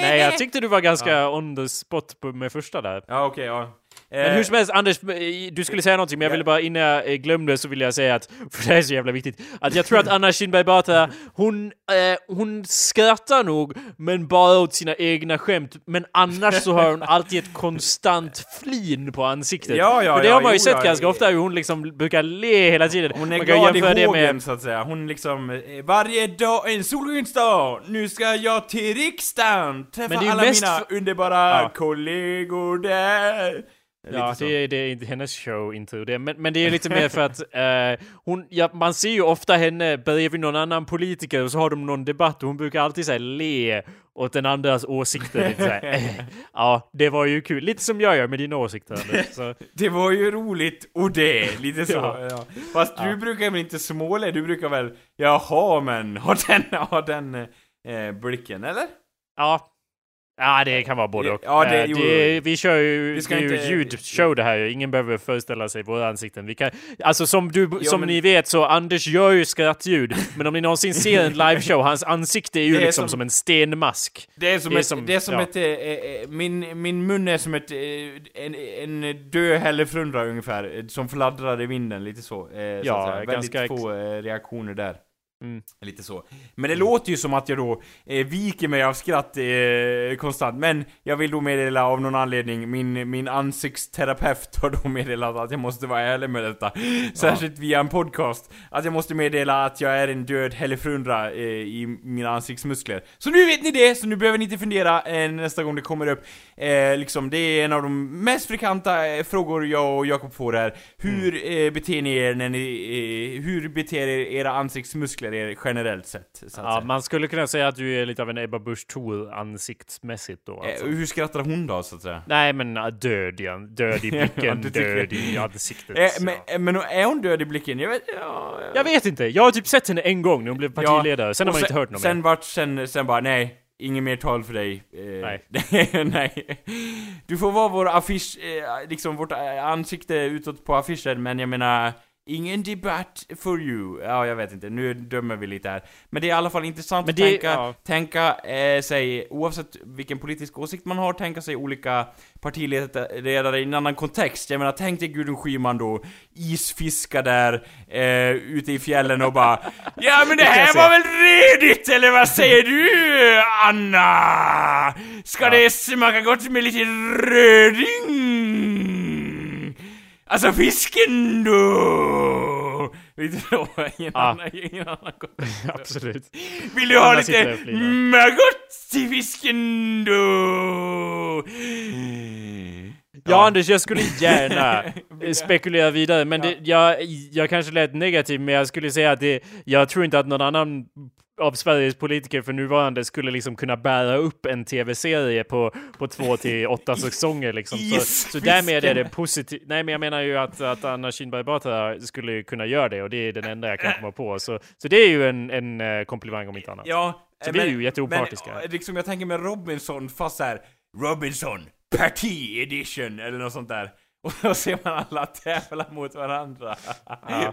Nej, jag tyckte du var ganska on the spot med första där. Ja, okej, ja. Men hur som helst, Anders, eh, du skulle säga någonting, men jag ville bara innan jag eh, glömde så vill jag säga att, *laughs* för det här är så jävla viktigt, att jag tror att Anna Kinberg Batra, hon, eh, hon skrattar nog, men bara åt sina egna skämt, men annars så har hon *laughs* alltid ett konstant flin på ansiktet. Ja, ja, För det ja, har man ju jo, sett ja. ganska ofta, hur hon liksom brukar le hela tiden. Hon är man kan glad i hågen med... så att säga. Hon liksom, eh, varje dag, en solskensdag, nu ska jag till riksdagen, träffa alla mina underbara Ja. kollegor där. Ja, det är, det är inte hennes show, inte det. Men, men det är lite mer för att *laughs* eh, hon, ja, man ser ju ofta henne bredvid någon annan politiker och så har de någon debatt och hon brukar alltid säga le åt den andras åsikter. Lite eh, *laughs* *laughs* ja, det var ju kul. Lite som jag gör med dina åsikter. Så, Det var ju roligt, och det, lite så. Ja. ja. Fast du brukar väl inte småle, du brukar väl, jaha men, ha den, ha den eh, blicken, eller? ja. Ja, det kan vara både och. Ja, det- jo, det, vi kör ju, Vi ska det inte- ljudshow det här Ingen behöver föreställa sig våra ansikten. Vi kan, alltså som, du, som men- ni vet så Anders gör ju skrattljud. Men om ni någonsin ser en liveshow, hans ansikte är ju är liksom som, som- en stenmask. Det är som Det är ett, som- det är som ja. ett, eh, min, min mun är som ett, eh, en, en död hälleflundra ungefär, som fladdrar i vinden, lite så. Så Ja, säga. ganska Väldigt få reaktioner där. Mm. Lite så. Men det låter ju som att jag då eh, viker mig av skratt eh, konstant, men jag vill då meddela av någon anledning, min, min ansiktsterapeut har då meddelat att jag måste vara ärlig med detta. Särskilt via en podcast. Att jag måste meddela att jag är en död hälleflundra eh, i mina ansiktsmuskler. Så nu vet ni det, så nu behöver ni inte fundera eh, nästa gång det kommer upp. Eh, liksom, det är en av de mest frekventa eh, frågor jag och Jakob får här. Hur eh, beter ni er när ni, hur beter er era ansiktsmuskler er generellt sett? Ja, man skulle kunna säga att du är lite av en Ebba Busch Thor ansiktsmässigt då alltså. Eh, hur skrattar hon då, så att säga? Nej men äh, död igen. Död i *laughs* Ja, blicken, död i ansiktet. Eh, ja. men, eh, men är hon död i blicken? Jag vet, ja, ja. Jag vet inte, jag har typ sett henne en gång när hon blev partiledare, sen har man inte hört något Sen mer. vart, sen, sen bara, nej. Inget mer tal för dig. Eh, Nej. *laughs* nej. Du får vara vår affisch, eh, liksom vårt eh, ansikte utåt på affischen, men jag menar, Ingen debatt for you. Ja, jag vet inte, nu dömer vi lite här. Men det är i alla fall intressant Men att det- tänka, ja. tänka eh, sig, oavsett vilken politisk åsikt man har, tänka sig olika partiledare i en annan kontext. Jag menar, tänk dig Gudrun Schyman då, isfiska där, eh, ute i fjällen och bara *laughs* Ja men det här var väl redigt, eller vad säger du Anna? Ska det smaka gott med lite röding? Alltså fisken då! Vet du då? Ingen Ja. annan, ingen annan kontext. *laughs* Absolut. Vill du ha sitter lite magott till fisken då? Ja, Anders, jag skulle gärna *laughs* spekulera vidare, men det, jag, jag kanske lät negativ, men jag skulle säga att det, jag tror inte att någon annan av Sveriges politiker för nuvarande skulle liksom kunna bära upp en tv-serie på, på två till åtta *laughs* säsonger liksom. Så, så därmed är det positivt. Nej, men jag menar ju att, att Anna Kinberg Batra skulle kunna göra det och det är den enda jag kan komma på. Så, så det är ju en, en eh, komplimang om inte annat. Ja, Så vi är ju jätteopartiska. Men, liksom jag tänker med Robinson, fast såhär Robinson Party Edition eller något sånt där. Och då ser man alla tävla mot varandra.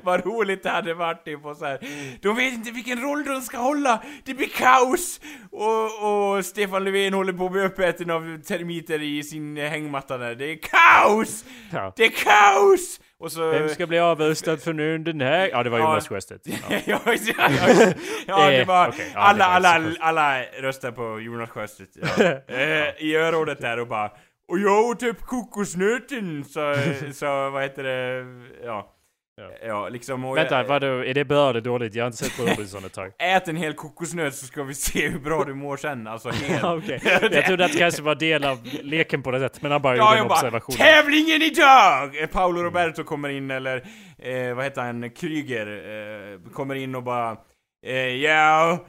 Vad roligt det hade varit typ och så här. De vet inte vilken roll de ska hålla. Det blir kaos! Och, och Stefan Löfven håller på med uppäten av termiter i sin hängmatta där. Det är kaos! Ja. Det är kaos! Och så... Vem ska bli avröstad för nu den här? Ja, det var Ja. Jonas Sjöstedt. *laughs* Ja. ja, ja, ja, ja, det var ja, alla, det var alla, alla röstar på Jonas Sjöstedt. Ja. *laughs* eh, I örådet där och bara Och jag åt upp kokosnöten, så, *laughs* så vad heter det, ja. Ja. Ja, liksom och Vänta, jag, vadå? Är det bra eller dåligt? Jag har inte sett på Robinson ett tag. *laughs* Ät en hel kokosnöt så ska vi se hur bra du mår sen, alltså *laughs* hel. Jag trodde att det kanske var del av leken på det sättet, men han bara Ja, gjorde en bara observation. TÄVLINGEN IDAG! Eh, Paolo Roberto kommer in, eller eh, vad heter han, Kryger, eh, kommer in och bara eh, Ja,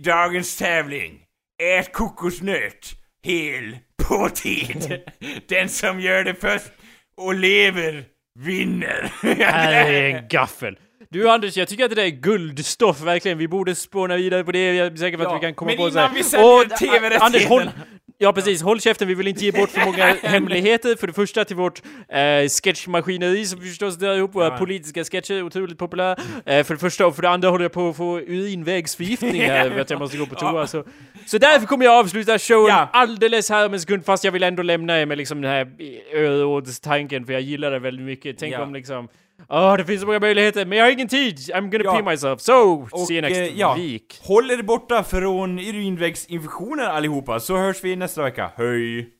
dagens tävling. Ät kokosnöt, hel, på tid. Den som gör det först och lever, vinner. Här är en gaffel. Du Anders, jag tycker att det där är guldstoff verkligen. Vi borde spåna vidare på det. Jag är säker på att Ja, vi kan komma men på så här. vi Åh, TV-rättigheterna. Anders, håll... Ja precis, håll käften, vi vill inte ge bort för många *laughs* hemligheter. För det första till vårt eh, sketchmaskineri som vi förstås drar ihop våra Ja. politiska sketcher, otroligt populära. Eh, för det första, och för det andra håller jag på att få urinvägsförgiftning här *laughs* för att jag måste gå på toa. Så, så därför kommer jag avsluta showen Ja. alldeles här om en sekund, fast jag vill ändå lämna er med liksom den här örådstanken, för jag gillar det väldigt mycket. Tänk om liksom Åh, det finns så många möjligheter, men jag har ingen tid! I'm gonna Ja. pee myself, so Och, see you next eh, ja, week! Håll er borta från urinvägsinfektioner allihopa, så hörs vi nästa vecka. Hej!